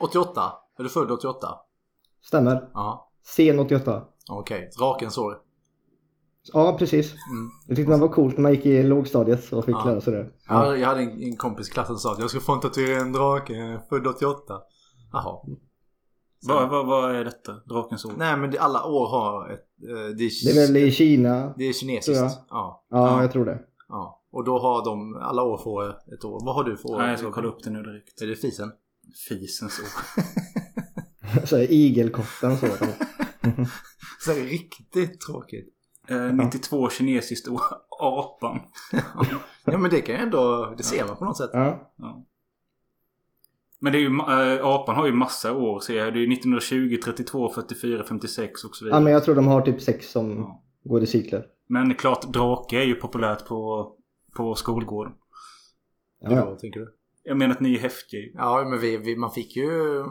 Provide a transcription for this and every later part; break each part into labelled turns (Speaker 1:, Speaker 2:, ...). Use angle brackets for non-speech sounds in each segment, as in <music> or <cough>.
Speaker 1: 88? Är du född 88?
Speaker 2: Stämmer.
Speaker 1: Ja.
Speaker 2: Sen 88.
Speaker 1: Okej. Drakens år.
Speaker 2: Ja, precis.
Speaker 1: Mm.
Speaker 2: Jag tyckte det var coolt när man gick i lågstadiet och fick
Speaker 1: Ja.
Speaker 2: lära sig det.
Speaker 1: Ja. Jag hade en, en kompis i klassen som sa att jag ska få en tatuering en drake. Född 88. Jaha.
Speaker 3: Vad, vad, vad är detta? Drakens ord?
Speaker 1: Nej men det, alla år har ett... eh, Det är,
Speaker 2: Det är väl i Kina?
Speaker 1: det är kinesiskt. Ja,
Speaker 2: Ja. jag tror det.
Speaker 1: ja. Och då har de... Alla år får ett år. Vad har du för år?
Speaker 3: Nej, jag ska kolla upp det nu direkt.
Speaker 1: Är det fisen?
Speaker 3: Fisens <laughs> ord.
Speaker 2: Så här, igelkotten så. <laughs>
Speaker 1: Så här, riktigt tråkigt.
Speaker 3: Eh, 92 kinesiskt ord. Apan.
Speaker 1: Ja men det kan ju ändå... Det ser man på något sätt.
Speaker 2: Ja.
Speaker 3: Ja. Men det är ju, äh, apan har ju massa år ser jag. Det är ju 1920, 32, 44, 56 och så vidare.
Speaker 2: ja, men jag tror de har typ sex som
Speaker 3: Ja.
Speaker 2: går i cykler.
Speaker 3: Men klart, drake är ju populärt på, på skolgården.
Speaker 2: Ja,
Speaker 1: då, tänker du?
Speaker 3: Jag menar att ni är häftiga ju.
Speaker 1: Ja men vi, vi, man fick ju,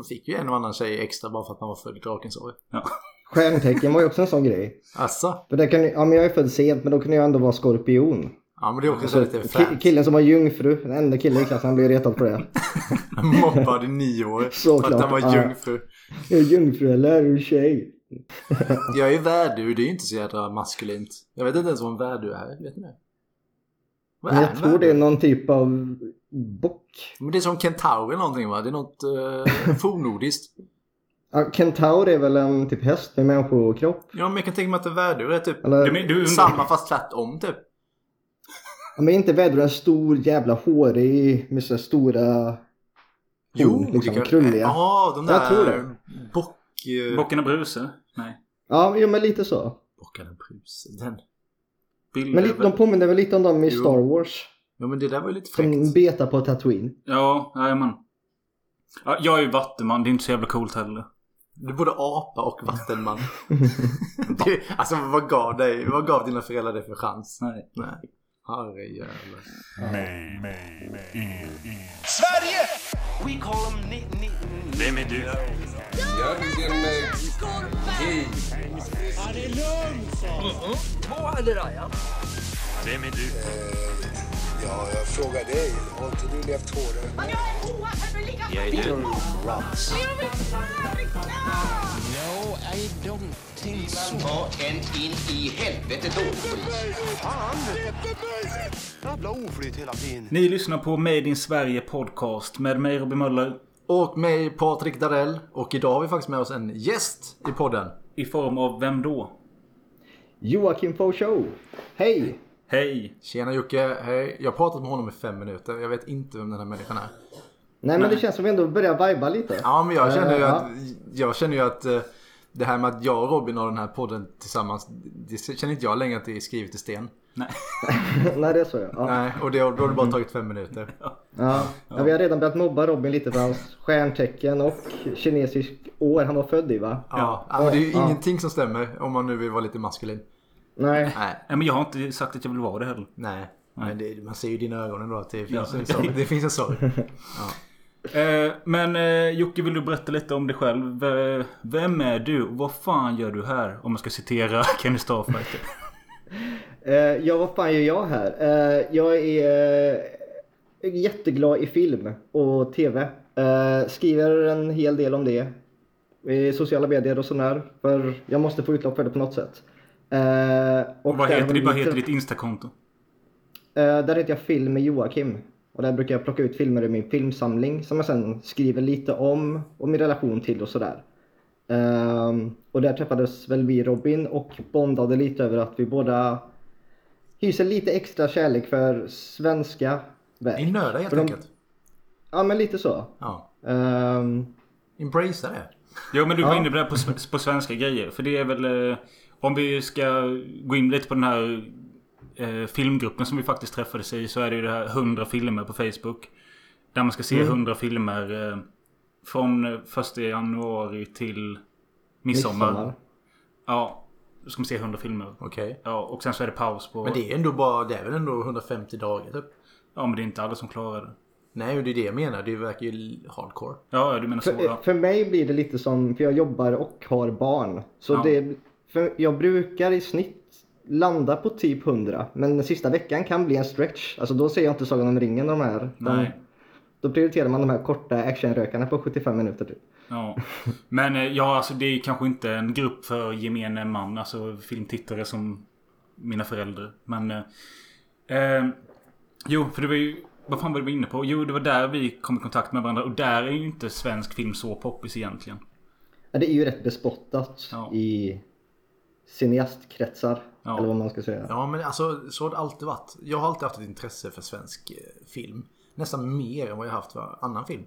Speaker 1: fick ju en och annan tjej extra bara för att man var född i drakens år.
Speaker 2: Stjärntecken var ju också en sån grej.
Speaker 1: Asså?
Speaker 2: För kan, ju- ja, men jag är född sent men då kunde jag ändå vara skorpion.
Speaker 1: Ja men det är också
Speaker 2: Så,
Speaker 1: lite
Speaker 2: ki-
Speaker 1: fränt.
Speaker 2: killen som var jungfru, den enda killen i klassen, han blev retad på det. <laughs>
Speaker 1: Mobbad i nio år. För
Speaker 2: Såklart,
Speaker 1: att han var
Speaker 2: ja.
Speaker 1: jungfru.
Speaker 2: Jag är jungfru eller är du tjej?
Speaker 1: Jag är värdur, det är ju inte så jädra maskulint. Jag vet inte ens vad en värdur är, vet ni det?
Speaker 2: Jag tror det är någon typ av bock.
Speaker 1: Men det är som kentaur eller någonting va? Det är något <laughs> uh, fornnordiskt.
Speaker 2: Ja, kentaur är väl en typ häst med människokropp?
Speaker 1: Ja men jag kan tänka mig att en värdur är typ
Speaker 2: Eller,
Speaker 3: Du, du
Speaker 1: samma fast tvärtom typ.
Speaker 2: ja, men inte vädur en stor jävla hårig med så stora horn, liksom,
Speaker 1: kan-
Speaker 2: krulliga?
Speaker 1: Ja, de där
Speaker 2: Jag tror det.
Speaker 1: bock... eh,
Speaker 3: Bocken och Bruse? Nej.
Speaker 2: Ja, jo, men lite så.
Speaker 1: Bockaren Bruse. Den.
Speaker 3: Bill
Speaker 2: Men lite, de påminner väl lite om dem i
Speaker 1: Jo.
Speaker 2: Star Wars?
Speaker 1: Ja men det där var ju lite
Speaker 2: Som
Speaker 1: fräckt.
Speaker 2: betar på Tatooine.
Speaker 3: Ja, jajamän. Ja, jag är ju vattenman, det är inte så jävla coolt heller.
Speaker 1: Du både apa och vattenman. <laughs> <laughs> det, alltså vad gav dig, vad gav dina föräldrar dig för chans?
Speaker 3: Nej.
Speaker 1: Nej. Herrejävlar.
Speaker 4: Sverige! We call them ni, ni,
Speaker 3: Vem är du?
Speaker 5: Jag är en gay.
Speaker 3: Vem är du?
Speaker 5: Ja, jag frågar dig. Har inte du levt hårdare?
Speaker 6: Men jag är oerhört lika
Speaker 3: Jag är du.
Speaker 4: Ta en in i helvete då,
Speaker 5: Jävla oflyt hela tiden.
Speaker 3: Ni lyssnar på Made in Sverige podcast med mig Robin Möller
Speaker 1: Och mig Patrik Darell. Och idag har vi faktiskt med oss en gäst i podden.
Speaker 3: i form av vem då?
Speaker 2: Joakim Show. Hej!
Speaker 3: Hej!
Speaker 1: Tjena Jocke, hej. Jag har pratat med honom i fem minuter. Jag vet inte vem den här människan är.
Speaker 2: Nej men det känns som vi ändå börjar vibea lite.
Speaker 1: Ja men jag känner ju
Speaker 2: Eh,
Speaker 1: att, jag känner ju att eh, det här med att jag och Robin har den här podden tillsammans. Det känner inte jag längre att det är skrivet i sten.
Speaker 3: Nej. <laughs>
Speaker 2: Nej det är så ja. ja.
Speaker 1: Nej, och det, då har det bara tagit fem minuter. <laughs>
Speaker 2: Ja. ja. Vi har redan börjat mobba Robin lite för hans stjärntecken och kinesisk år han var född i va?
Speaker 1: Ja, ja. men det är ju
Speaker 2: Ja.
Speaker 1: ingenting som stämmer om man nu vill vara lite maskulin.
Speaker 2: Nej.
Speaker 1: Nej,
Speaker 3: Nej men jag har inte sagt att jag vill vara det heller.
Speaker 1: nej. Men det, man ser ju i dina ögon ändå att det finns,
Speaker 3: Ja.
Speaker 1: en, sorg. det finns en sorg. <laughs>
Speaker 3: Eh, men eh, Jocke vill du berätta lite om dig själv? V- Vem är du och vad fan gör du här? Om man ska citera <laughs> Kenny Starfighter. <laughs>
Speaker 2: Eh, ja vad fan gör jag här? Eh, jag är jätteglad i film och tv. Skriver en hel del om det. I sociala medier och sådär. För jag måste få utlopp för det på något sätt. Eh,
Speaker 3: Och vad heter, det, vad heter ditt Instakonto?
Speaker 2: Eh, där heter jag Film med Joakim. Och där brukar jag plocka ut filmer i min filmsamling som jag sen skriver lite om och min relation till och sådär. Ehm, och där träffades väl vi Robin och bondade lite över att vi båda hyser lite extra kärlek för svenska verk.
Speaker 1: Ni nördar helt
Speaker 2: de-
Speaker 1: enkelt.
Speaker 2: Ja men lite så.
Speaker 1: Ja.
Speaker 2: Ehm,
Speaker 1: Embracea det.
Speaker 3: Jo men du var
Speaker 2: Ja.
Speaker 3: inne på det på, på svenska grejer. För det är väl... Om vi ska gå in lite på den här eh, filmgruppen som vi faktiskt träffades i. Så är det ju det här 100 filmer på Facebook. Där man ska se
Speaker 2: Mm.
Speaker 3: 100 filmer eh, från eh, 1 januari till midsommar.
Speaker 2: midsommar.
Speaker 3: Ja. Då ska man se 100 filmer.
Speaker 1: Okej.
Speaker 3: Ja, och sen så är det paus på...
Speaker 1: Men det är ändå bara, det är väl ändå 150 dagar typ.
Speaker 3: Ja men det är inte alla som klarar det.
Speaker 1: Nej, det är det jag menar. Det verkar ju hardcore.
Speaker 3: Ja, du menar så
Speaker 2: För,
Speaker 3: ja.
Speaker 2: för mig blir det lite som, för jag jobbar och har barn. Så
Speaker 3: Ja.
Speaker 2: det, för jag brukar i snitt landa på typ 100. Men den sista veckan kan bli en stretch. Alltså då ser jag inte Sagan om ringen de här.
Speaker 3: Nej.
Speaker 2: Då prioriterar man de här korta actionrökarna på 75 minuter typ.
Speaker 3: Ja. Men eh, ja, alltså det är kanske inte en grupp för gemene man. Alltså filmtittare som mina föräldrar. Men... Eh, eh, jo, för det var ju... Vad fan var det vi inne på? Jo, det var där vi kom i kontakt med varandra. Och där är ju inte svensk film så poppis egentligen.
Speaker 2: Ja, det är ju rätt bespottat
Speaker 3: Ja.
Speaker 2: i cineastkretsar.
Speaker 3: Ja.
Speaker 2: Eller vad man ska säga.
Speaker 1: Ja men alltså så har det alltid varit. Jag har alltid haft ett intresse för svensk eh, film. Nästan mer än vad jag haft för annan film.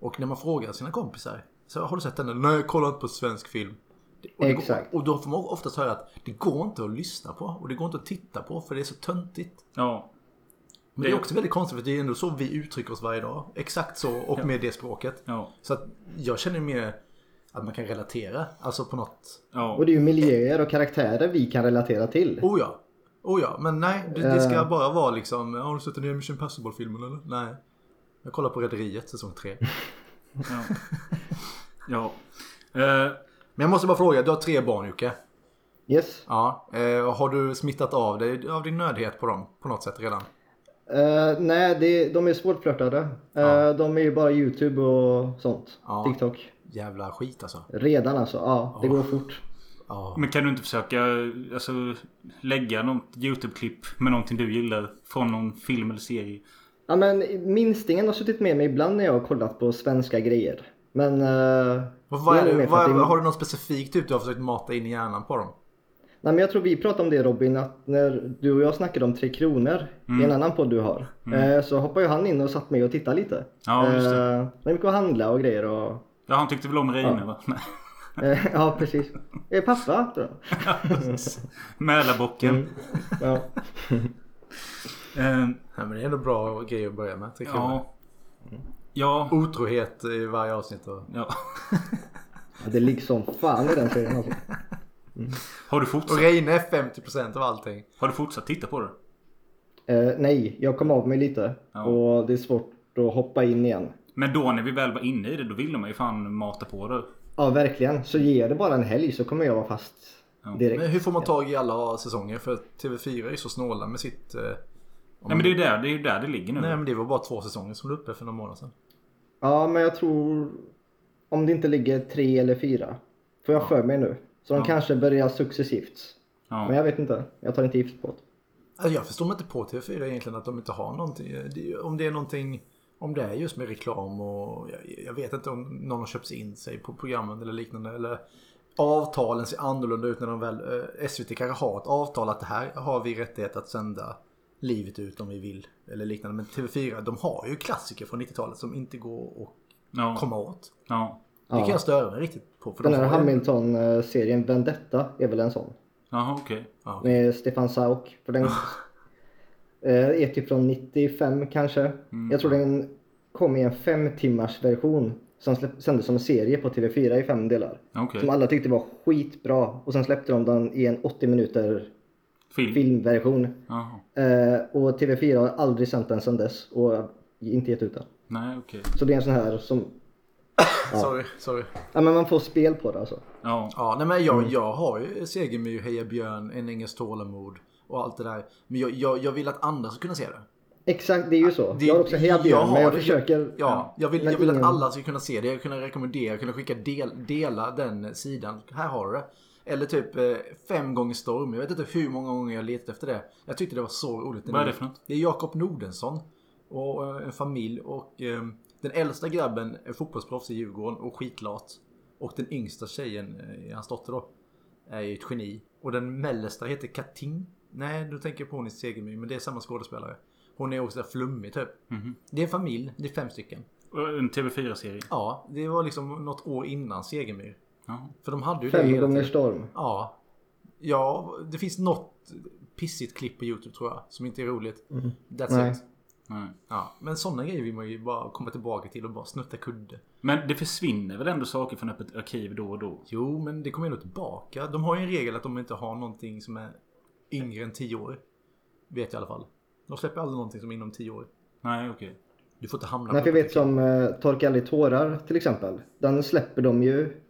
Speaker 1: Och när man frågar sina kompisar. Så har du sett den? Nej, jag kollar inte på svensk film. Och, det går,
Speaker 2: Exakt.
Speaker 1: och då får man oftast höra att det går inte att lyssna på. Och det går inte att titta på för det är så töntigt.
Speaker 3: Ja.
Speaker 1: Men det är också väldigt konstigt för det är ändå så vi uttrycker oss varje dag. Exakt så och med det språket.
Speaker 3: Ja.
Speaker 1: Så att jag känner mer att man kan relatera. Alltså på något.
Speaker 3: Ja.
Speaker 2: Och det är ju miljöer och karaktärer vi kan relatera till.
Speaker 1: Oh ja. Oh ja. Men nej. Det, det ska bara vara liksom. Har du sett den nya Mission Impossible-filmen eller? Nej. Jag kollar på Rederiet säsong 3. <laughs>
Speaker 3: Ja. ja. Eh,
Speaker 1: Men jag måste bara fråga. Du har tre barn Jocke.
Speaker 2: Yes.
Speaker 1: Ja. Eh, har du smittat av dig av din nördhet på dem på något sätt redan?
Speaker 2: Eh, nej, det, de är svårflörtade. Uh,
Speaker 1: Ja.
Speaker 2: De är ju bara YouTube och sånt.
Speaker 1: Ja.
Speaker 2: TikTok.
Speaker 1: Jävla skit alltså.
Speaker 2: Redan alltså. Ja, det går fort.
Speaker 1: Ja.
Speaker 3: men kan du inte försöka alltså, lägga något YouTube-klipp med någonting du gillar från någon film eller serie?
Speaker 2: Ja men minstingen har suttit med mig ibland när jag har kollat på svenska grejer. Men... Uh,
Speaker 1: Vad, vad, är, det- vad, har du något specifikt typ du har försökt mata in i hjärnan på dem?
Speaker 2: Nej men jag tror vi pratade om det Robin, att när du och jag snackade om Tre Kronor i en annan podd du har. eh, så hoppade ju han in och satt med och tittade lite.
Speaker 3: Ja, just det.
Speaker 2: Eh, när vi gick och handla och grejer och...
Speaker 3: Ja, han tyckte väl om Reine va? Nej. <laughs>
Speaker 2: eh, ja precis. Eh, pappa tror jag. <laughs>
Speaker 3: Mälarbocken.
Speaker 2: Ja.
Speaker 3: Eh,
Speaker 1: Nej, men det är ändå bra grej att börja med. Kronor.
Speaker 3: ja. Ja.
Speaker 1: Otrohet i varje avsnitt. Och...
Speaker 3: ja.
Speaker 2: Det ligger som fan i den serien alltså.
Speaker 3: Har du
Speaker 1: och
Speaker 3: fortsatt,
Speaker 1: Reine är 50% av allting.
Speaker 3: har du fortsatt titta på det?
Speaker 2: Eh, nej, jag kom av mig lite.
Speaker 3: Ja.
Speaker 2: Och det är svårt att hoppa in igen.
Speaker 3: Men då när vi väl var inne i det, då ville man ju fan mata på det.
Speaker 2: Ja verkligen. Så ger det bara en helg så kommer jag vara fast direkt.
Speaker 1: Men hur får man tag i alla säsonger? För TV4 är ju så snåla med sitt... Eh...
Speaker 3: Nej men det är ju där det, är där det ligger nu.
Speaker 1: Nej men det var bara två säsonger som låg uppe för några månader sedan.
Speaker 2: Ja, men jag tror om det inte ligger tre eller fyra. Får jag för mig nu. Så de kanske börjar successivt.
Speaker 3: Ja.
Speaker 2: Men jag vet inte. Jag tar inte gift på det.
Speaker 1: Alltså, jag förstår mig inte på TV4 egentligen att de inte har någonting. Om det är någonting... Om det är just med reklam och jag, jag vet inte om någon har köpt in sig på programmen eller liknande. Eller avtalen ser annorlunda ut när de väl... Eh, SVT kanske har ett avtal att det här har vi rättighet att sända livet ut om vi vill. Eller liknande. Men TV4 de har ju klassiker från 90-talet som inte går att
Speaker 3: Ja.
Speaker 1: komma åt.
Speaker 3: Ja.
Speaker 1: Det kan jag störa mig riktigt på. För
Speaker 2: Den
Speaker 1: de
Speaker 2: här Hamilton-serien Vendetta är väl en sån.
Speaker 3: Jaha okej.
Speaker 1: Ja.
Speaker 2: Med Stefan Sauk. För den är typ från 95 kanske. Jag tror den kom i en fem timmars version. Som sändes som en serie på TV4 i fem delar.
Speaker 3: Okej.
Speaker 2: Som alla tyckte var skitbra. Och sen släppte de den i en 80 minuter
Speaker 3: Film.
Speaker 2: filmversion. Eh, och TV4 har aldrig sänt den sedan dess och inte gett ut den.
Speaker 3: Nej okej.
Speaker 2: Så det är en sån här som, <coughs>
Speaker 1: Sorry, sorry.
Speaker 2: ja men man får spel på det alltså.
Speaker 3: Ja.
Speaker 1: Ja, nej men jag, jag har ju Segemyhr, Heja Björn, En Ängens tålamod och allt det där. Men jag, jag, jag vill att andra ska kunna se det.
Speaker 2: Exakt, det är ju så.
Speaker 1: Det-
Speaker 2: jag har också Heja Björn,
Speaker 1: har
Speaker 2: men jag
Speaker 1: det.
Speaker 2: försöker...
Speaker 1: Ja, jag vill, jag vill att alla ska kunna se det. Jag kunna rekommendera, kunna skicka del, dela den sidan. Här har du det. Eller typ eh, Fem gånger storm. Jag vet inte hur många gånger jag letat efter det. Jag tyckte det var så roligt.
Speaker 3: Vad är det för något?
Speaker 1: Det är Jakob Nordensson. Och eh, en familj. Och eh, den äldsta grabben är fotbollsproffs i Djurgården och skitlat. Och den yngsta tjejen, eh, hans dotter då, är ju ett geni. Och den mellersta heter Katin. Nej, du tänker på hon i Segemyhr, men det är samma skådespelare. Hon är också flummig typ.
Speaker 3: Mhm.
Speaker 1: Det är en familj, det är fem stycken.
Speaker 3: En TV4-serie.
Speaker 1: Ja, det var liksom något år innan Segemyhr.
Speaker 3: Ja.
Speaker 1: För de hade ju det
Speaker 2: Fem
Speaker 1: hela
Speaker 2: gånger storm.
Speaker 1: Ja. Ja, det finns något pissigt klipp på YouTube tror jag. Som inte är roligt. That's
Speaker 2: Nej.
Speaker 1: it.
Speaker 3: Nej.
Speaker 1: Ja, men sådana grejer vill man ju bara komma tillbaka till och bara snutta kudde.
Speaker 3: Men det försvinner väl ändå saker från öppet arkiv då och då?
Speaker 1: Jo, men det kommer ändå tillbaka. De har ju en regel att de inte har någonting som är yngre än 10 år. Vet jag i alla fall. De släpper aldrig någonting som är inom 10 år.
Speaker 3: Nej okej.
Speaker 1: Du får inte hamna
Speaker 2: Nej, för jag vet som uh, Torka aldrig tårar till exempel. Den släpper de ju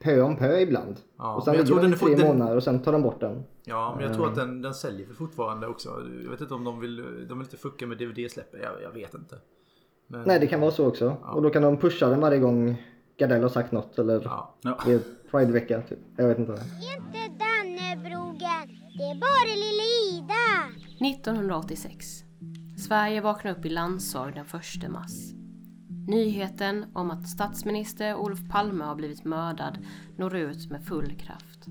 Speaker 2: pö om pö ibland.
Speaker 1: Ja,
Speaker 2: och sen
Speaker 1: jag
Speaker 2: ligger
Speaker 1: tror
Speaker 2: den i tre
Speaker 1: den-
Speaker 2: månader och sen tar de bort den.
Speaker 1: Ja, men jag tror att den, den säljer för fortfarande också. Jag vet inte om de vill, de vill inte fucka med DVD-släppet. Jag, jag vet inte. Men,
Speaker 2: Nej, det kan vara så också. Och då kan de pusha den varje gång Gardell har sagt något eller
Speaker 1: Ja.
Speaker 3: Ja.
Speaker 2: i Pride-vecka typ. Jag vet inte.
Speaker 7: Inte Dannebrogen, det är bara lilla Ida.
Speaker 8: 1986. Sverige vaknar upp i landssorg den 1 mars. Nyheten om att statsminister Olof Palme har blivit mördad når ut med full kraft.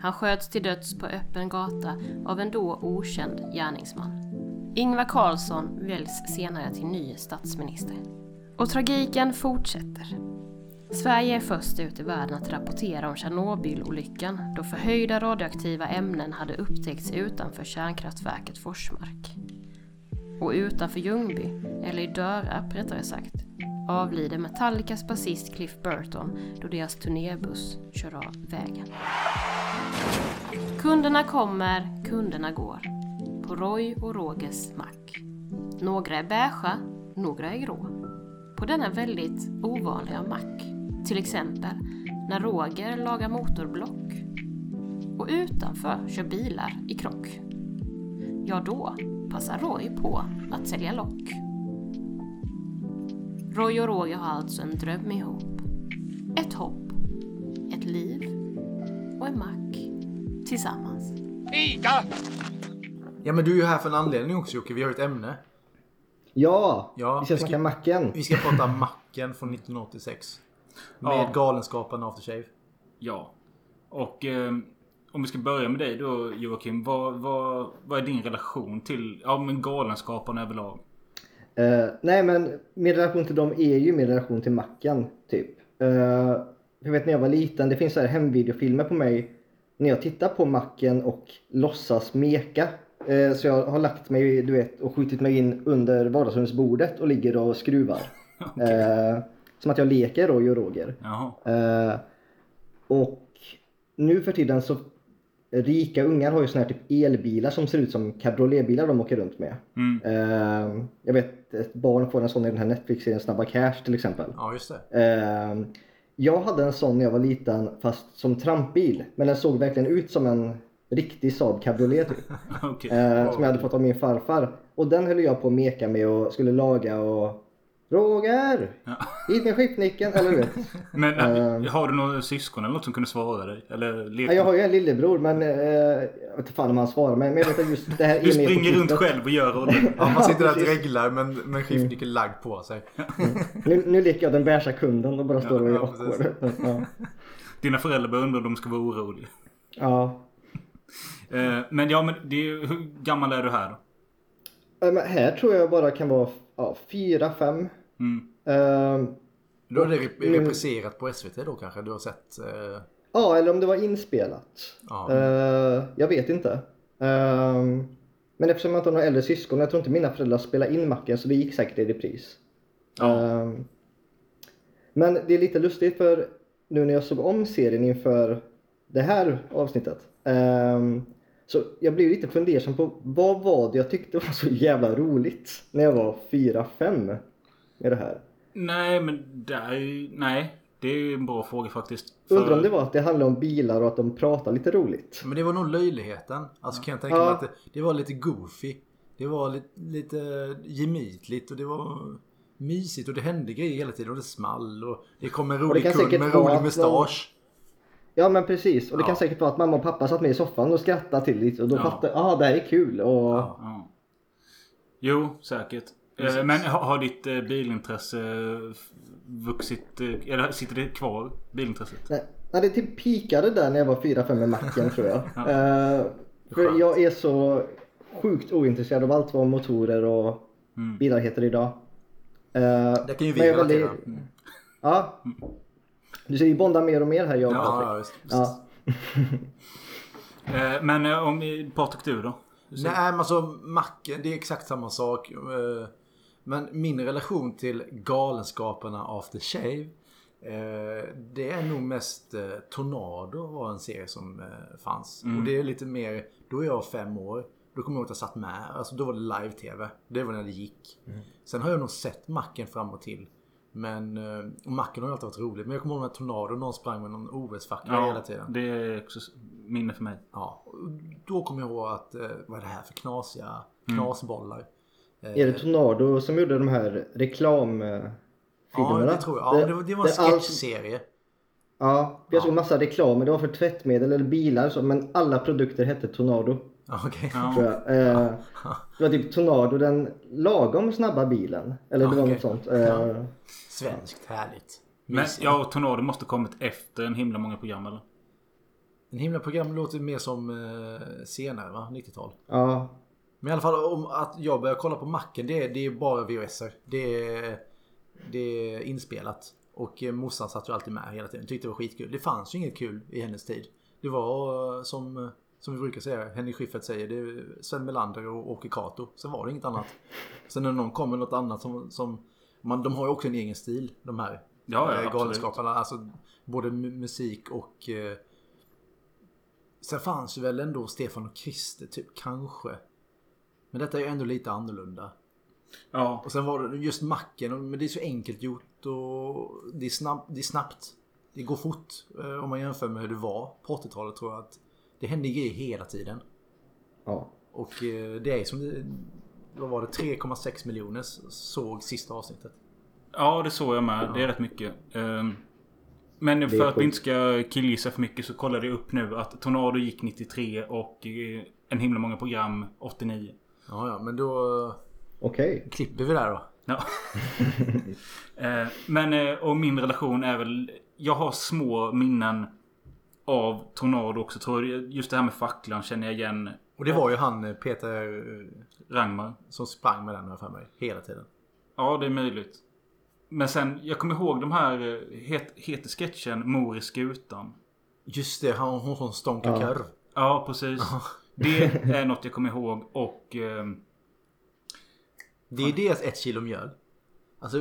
Speaker 8: Han sköts till döds på öppen gata av en då okänd gärningsman. Ingvar Carlsson väljs senare till ny statsminister. Och tragiken fortsätter. Sverige är först ut i världen att rapportera om Tjernobylolyckan då förhöjda radioaktiva ämnen hade upptäckts utanför kärnkraftverket Forsmark. Och utanför Ljungby, eller i Dörrarp rättare sagt, avlider Metallicas basist Cliff Burton då deras turnébuss kör av vägen. Kunderna kommer, kunderna går. På Roy och Rogers mack. Några är beigea, några är grå. På denna väldigt ovanliga mack. Till exempel när Roger lagar motorblock. Och utanför kör bilar i krock. Ja, då passar Roy på att sälja lock. Roy och Roger har alltså en dröm ihop. Ett hopp, ett liv och en mack tillsammans.
Speaker 6: Ida!
Speaker 1: Ja men du är ju här för en anledning också Jocke. Vi har ju ett ämne.
Speaker 2: Ja!
Speaker 1: Ja,
Speaker 2: vi ska
Speaker 1: vi ska-
Speaker 2: snacka macken.
Speaker 1: Vi ska prata Macken från <laughs> 1986. Med
Speaker 3: Ja.
Speaker 1: Galenskaparna After Shave.
Speaker 3: Ja. Och eh, om vi ska börja med dig då Joakim. Vad, vad, vad är din relation till ja, men Galenskaparna överlag?
Speaker 2: Eh, nej men min relation till dem är ju min relation till macken typ. Uh, jag vet när jag var liten, det finns så här hemvideofilmer på mig när jag tittar på macken och låtsas meka. Eh, så jag har lagt mig du vet, och skjutit mig in under vardagsrumsbordet och ligger och skruvar. <laughs> Eh, som att jag leker Roy och Roger. Eh, och nu för tiden så rika ungar har ju såna här typ elbilar som ser ut som cabrioletbilar de åker runt med.
Speaker 3: Mm.
Speaker 2: Eh, jag vet ett barn får en sån i den här Netflix-serien Snabba Cash till exempel.
Speaker 1: Ja just det.
Speaker 2: Eh, jag hade en sån när jag var liten fast som trampbil. Men den såg verkligen ut som en riktig Saab cabriolet typ. <laughs>
Speaker 3: Okej.
Speaker 2: Eh, som jag hade fått av min farfar. Och den höll jag på att meka med och skulle laga och Roger! Hit med skiftnyckeln! Eller du vet. <laughs>
Speaker 3: Men
Speaker 2: ehm.
Speaker 3: äh, har du några syskon eller något som kunde svara dig? Eller
Speaker 2: Ja,
Speaker 3: leka?
Speaker 2: jag har ju en lillebror men eh, jag vet inte fan om han svarar mig. Men jag vet att just det här
Speaker 3: Du springer runt själv och gör rollen. <laughs>
Speaker 1: Ja, man sitter där och dreglar men med skiftnyckeln lagd på sig.
Speaker 2: Nu, nu leker jag den beiga kunden och bara står och är
Speaker 1: ja,
Speaker 2: awkward. <laughs> Ja.
Speaker 3: Dina föräldrar börjar undra om de ska vara oroliga.
Speaker 2: ja.
Speaker 3: Eh, men ja, men det hur gammal är du här då?
Speaker 2: Eh, Men här tror jag bara kan vara ja, fyra, fem.
Speaker 3: Mm.
Speaker 2: Ehm,
Speaker 1: Då är det rep- repriserat på SVT då kanske? Du har sett? Eh,
Speaker 2: ja, eller om det var inspelat.
Speaker 1: ja.
Speaker 2: Eh, jag vet inte. Ehm, men eftersom jag inte har några äldre syskon, jag tror inte mina föräldrar spelade in Macken så det gick säkert i repris.
Speaker 3: Ja.
Speaker 2: Men det är lite lustigt för nu när jag såg om serien inför det här avsnittet. så jag blev lite fundersam på vad var det jag tyckte var så jävla roligt när jag var 4-5 med det här.
Speaker 3: Nej, men det är ju... Nej. Det är ju en bra fråga faktiskt.
Speaker 2: Undrar om det var att det handlade om bilar och att de pratar lite roligt.
Speaker 1: Men det var nog löjligheten. Alltså kan jag tänka
Speaker 2: Ja.
Speaker 1: mig att det, det var lite goofy. Det var lite, lite gemytligt och det var mysigt och det hände grejer hela tiden och det small och det kom en rolig kund med rolig mustasch.
Speaker 2: Ja men precis. Och det
Speaker 1: Ja.
Speaker 2: kan säkert vara att mamma och pappa satt med i soffan och skrattade till lite och då
Speaker 3: Ja.
Speaker 2: fattade jag ah det här är kul. Och...
Speaker 1: Ja.
Speaker 3: Ja. Jo, säkert. Eh, men har, har ditt eh, bilintresse vuxit? Eh, eller sitter det kvar? Bilintresset?
Speaker 2: Nej, nej, det typ pikade där när jag var 4-5 med macken <laughs> tror jag.
Speaker 3: Ja.
Speaker 2: För jag är så sjukt ointresserad av allt vad motorer och
Speaker 3: Mm.
Speaker 2: bilar heter idag.
Speaker 1: Det kan ju vi
Speaker 2: är väldigt-
Speaker 1: relatera. Mm.
Speaker 2: Ja. Du ser ju bonda mer och mer här jag och
Speaker 1: Ja, ja, just,
Speaker 2: Ja. <laughs>
Speaker 3: Men om Patrik du då?
Speaker 1: Nej men alltså macken, det är exakt samma sak. Men min relation till Galenskaparna After Shave. eh, Det är nog mest eh, Tornado var en serie som eh, fanns. Och det är lite mer, då är jag fem år. Då kommer jag ihåg att jag satt med. Alltså då var det live-tv. Det var när det gick. Sen har jag nog sett Macken fram och till. Men och Macken har ju alltid varit roligt. Men jag kommer ihåg när Tornado, någon sprang med någon OS-fackla hela tiden.
Speaker 3: det är också minne för mig.
Speaker 1: Ja, då kommer jag ihåg att, vad är det här för knasiga knasbollar?
Speaker 2: Är det Tornado som gjorde de här reklamfilmerna?
Speaker 1: Ja, det tror jag. Ja, det, det var en sketchserie.
Speaker 2: Ja, jag såg massa reklamer. Det var för tvättmedel eller bilar så, men alla produkter hette Tornado.
Speaker 1: Okej.
Speaker 2: Jag. Eh, det var typ Tornado, den lagom snabba bilen. Eller det var
Speaker 1: Okej.
Speaker 2: något sånt. Eh,
Speaker 1: Svenskt, härligt.
Speaker 3: Men ja, och Tornado måste kommit efter en himla många program eller?
Speaker 1: En himla program låter mer som eh, senare va? 90-tal.
Speaker 2: ja,
Speaker 1: Men i alla fall om att jag börjar kolla på macken det är, det är bara VHSer. Det är, det är inspelat. Och eh, morsan satt ju alltid med hela tiden. Tyckte det var skitkul. Det fanns ju inget kul i hennes tid. Det var eh, som, eh, som vi brukar säga, Henrik Schyffert säger, det Sven Melander och Åke Cato. Sen var det inget annat. Sen när någon kommer med något annat som, som man, de har ju också en egen stil de här
Speaker 3: Ja, ja,
Speaker 1: galenskaparna. Alltså både mu- musik och eh, Sen fanns ju väl ändå Stefan och Krister typ kanske. Men detta är ju ändå lite annorlunda.
Speaker 3: Ja.
Speaker 1: Och sen var det just macken. Men det är så enkelt gjort och det är, snabb, det är snabbt. Det går fort. eh, Om man jämför med hur det var på 80-talet tror jag att det hände grejer hela tiden.
Speaker 2: ja.
Speaker 1: Och eh, det är som det, vad var det 3,6 miljoner såg sista avsnittet.
Speaker 3: Ja, det såg jag med. Det är rätt mycket. Ehm, Men för att vi inte ska killgissa för mycket så kollade jag upp nu att Tornado gick 93 och eh, en himla många program 89.
Speaker 1: Ja, ja, men då eh,
Speaker 2: Okej.
Speaker 1: klipper vi där då.
Speaker 3: Ja. <laughs> Eh, Men eh, och min relation är väl... Jag har små minnen av Tornado också tror jag. Just det här med facklan känner jag igen.
Speaker 1: Och det var ju han eh, Peter
Speaker 3: Rangmar.
Speaker 1: som sprang med den jag för mig. Hela tiden.
Speaker 3: Ja, det är möjligt. Men sen, jag kommer ihåg de här... Het, heter sketchen Mor i skutan?
Speaker 1: Just det, han hon som stånkar
Speaker 2: Ja.
Speaker 3: Ja, precis. Det är något jag kommer ihåg och... ehm,
Speaker 1: Det är deras ett kilo mjöl. Alltså,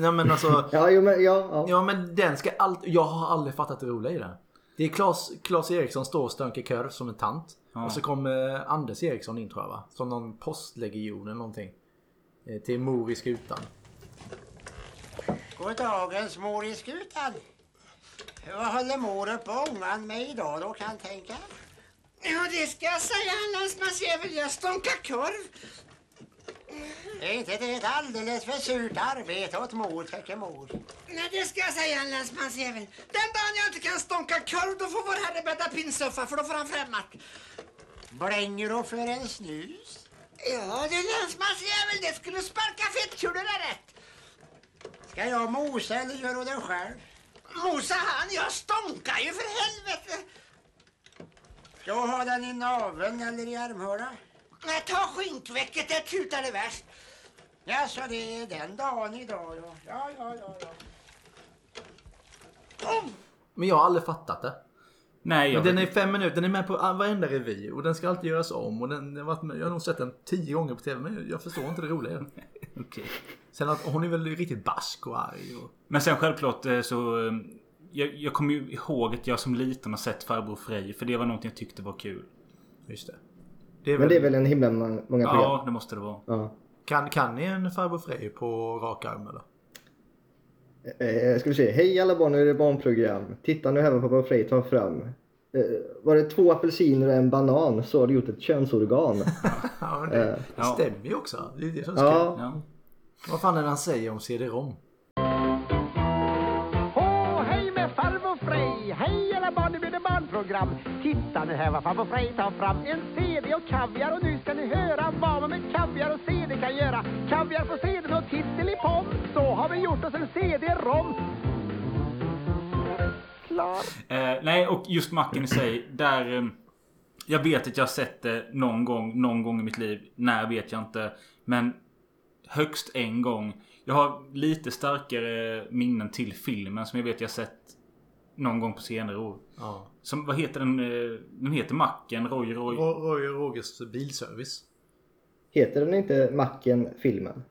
Speaker 1: nej men alltså. <laughs>
Speaker 2: Ja, jo, men, ja, ja.
Speaker 1: Ja men den ska alltid, jag har aldrig fattat det roliga i den. Det är Claes, Claes Eriksson står och stönker korv som en tant. Och så kommer Anders Eriksson in tror jag va? Som någon postlegion eller någonting. Eh, Till mor i skutan.
Speaker 9: God dagens mor i skutan. Vad håller mor upp ångan med idag då kan tänka? Ja, det ska jag säga landsmansjävel. Jag stånkar korv. Är inte det ett alldeles för surt arbete åt mor, tycker mor?
Speaker 6: Nej, det ska jag säga, en länsmansjävel. Den dagen jag inte kan stånka korv, då får vår herre bädda pinnsuffa, för då får han främmat.
Speaker 9: Blänger du för en snus?
Speaker 6: Ja, det är länsmansjävel. Det skulle sparka fettkulor där rätt.
Speaker 9: Ska jag mosa eller gör du det själv?
Speaker 6: Mosa han, jag stånkar ju för helvete.
Speaker 9: Ska ha den i naveln eller i armhåla?
Speaker 6: Nej, ta skinkväcket, det tutar det värst.
Speaker 9: Ja, så det är den dagen idag då. Ja, ja, ja, ja.
Speaker 1: Men jag har aldrig fattat det.
Speaker 3: nej, jag
Speaker 1: Men den är fem minuter, den är med på varenda revy och den ska alltid göras om. Och den, jag, har varit med, jag har nog sett den tio gånger på tv men jag förstår inte det roliga. <laughs>
Speaker 3: Okej.
Speaker 1: Sen att hon är väl riktigt barsk och arg. Och...
Speaker 3: Men sen självklart eh, så... eh, Jag, jag kommer ju ihåg att jag som liten har sett Farbror Frej. För det var någonting jag tyckte var kul.
Speaker 1: Just det. Det är
Speaker 2: Men
Speaker 1: väl,
Speaker 2: det är väl en himla många program.
Speaker 3: Ja, det måste det vara.
Speaker 2: Ja.
Speaker 1: kan, kan ni en farbror Frej på rak arm eller?
Speaker 2: Eh, ska vi se. Hej alla barn, nu är det barnprogram. Titta nu här vad pappa Frej tar fram. Eh, var det två apelsiner och en banan så har du gjort ett könsorgan. <laughs>
Speaker 1: Ja, men det, det
Speaker 3: Ja.
Speaker 1: stämmer ju också. Det är det som.
Speaker 2: Ja.
Speaker 1: Vad fan är det han säger om CD-ROM?
Speaker 10: Barnprogram. Titta nu här vad farbror Frej tar fram. En CD och kaviar och nu ska ni höra vad man med kaviar och CD kan göra. Kaviar på CDn och tittelipom. Så har vi gjort oss en CD-rom. Klar.
Speaker 3: Eh, nej, och just macken i sig. Där... Eh, jag vet att jag har sett det någon gång, någon gång i mitt liv. När vet jag inte. Men högst en gång. Jag har lite starkare minnen till filmen som jag vet jag sett någon gång på senare år.
Speaker 1: Ja.
Speaker 3: Som, vad heter den? eh, Den heter Macken, Roy Roy.
Speaker 1: Ro- Roy Rogers bilservice.
Speaker 2: heter den inte Macken filmen?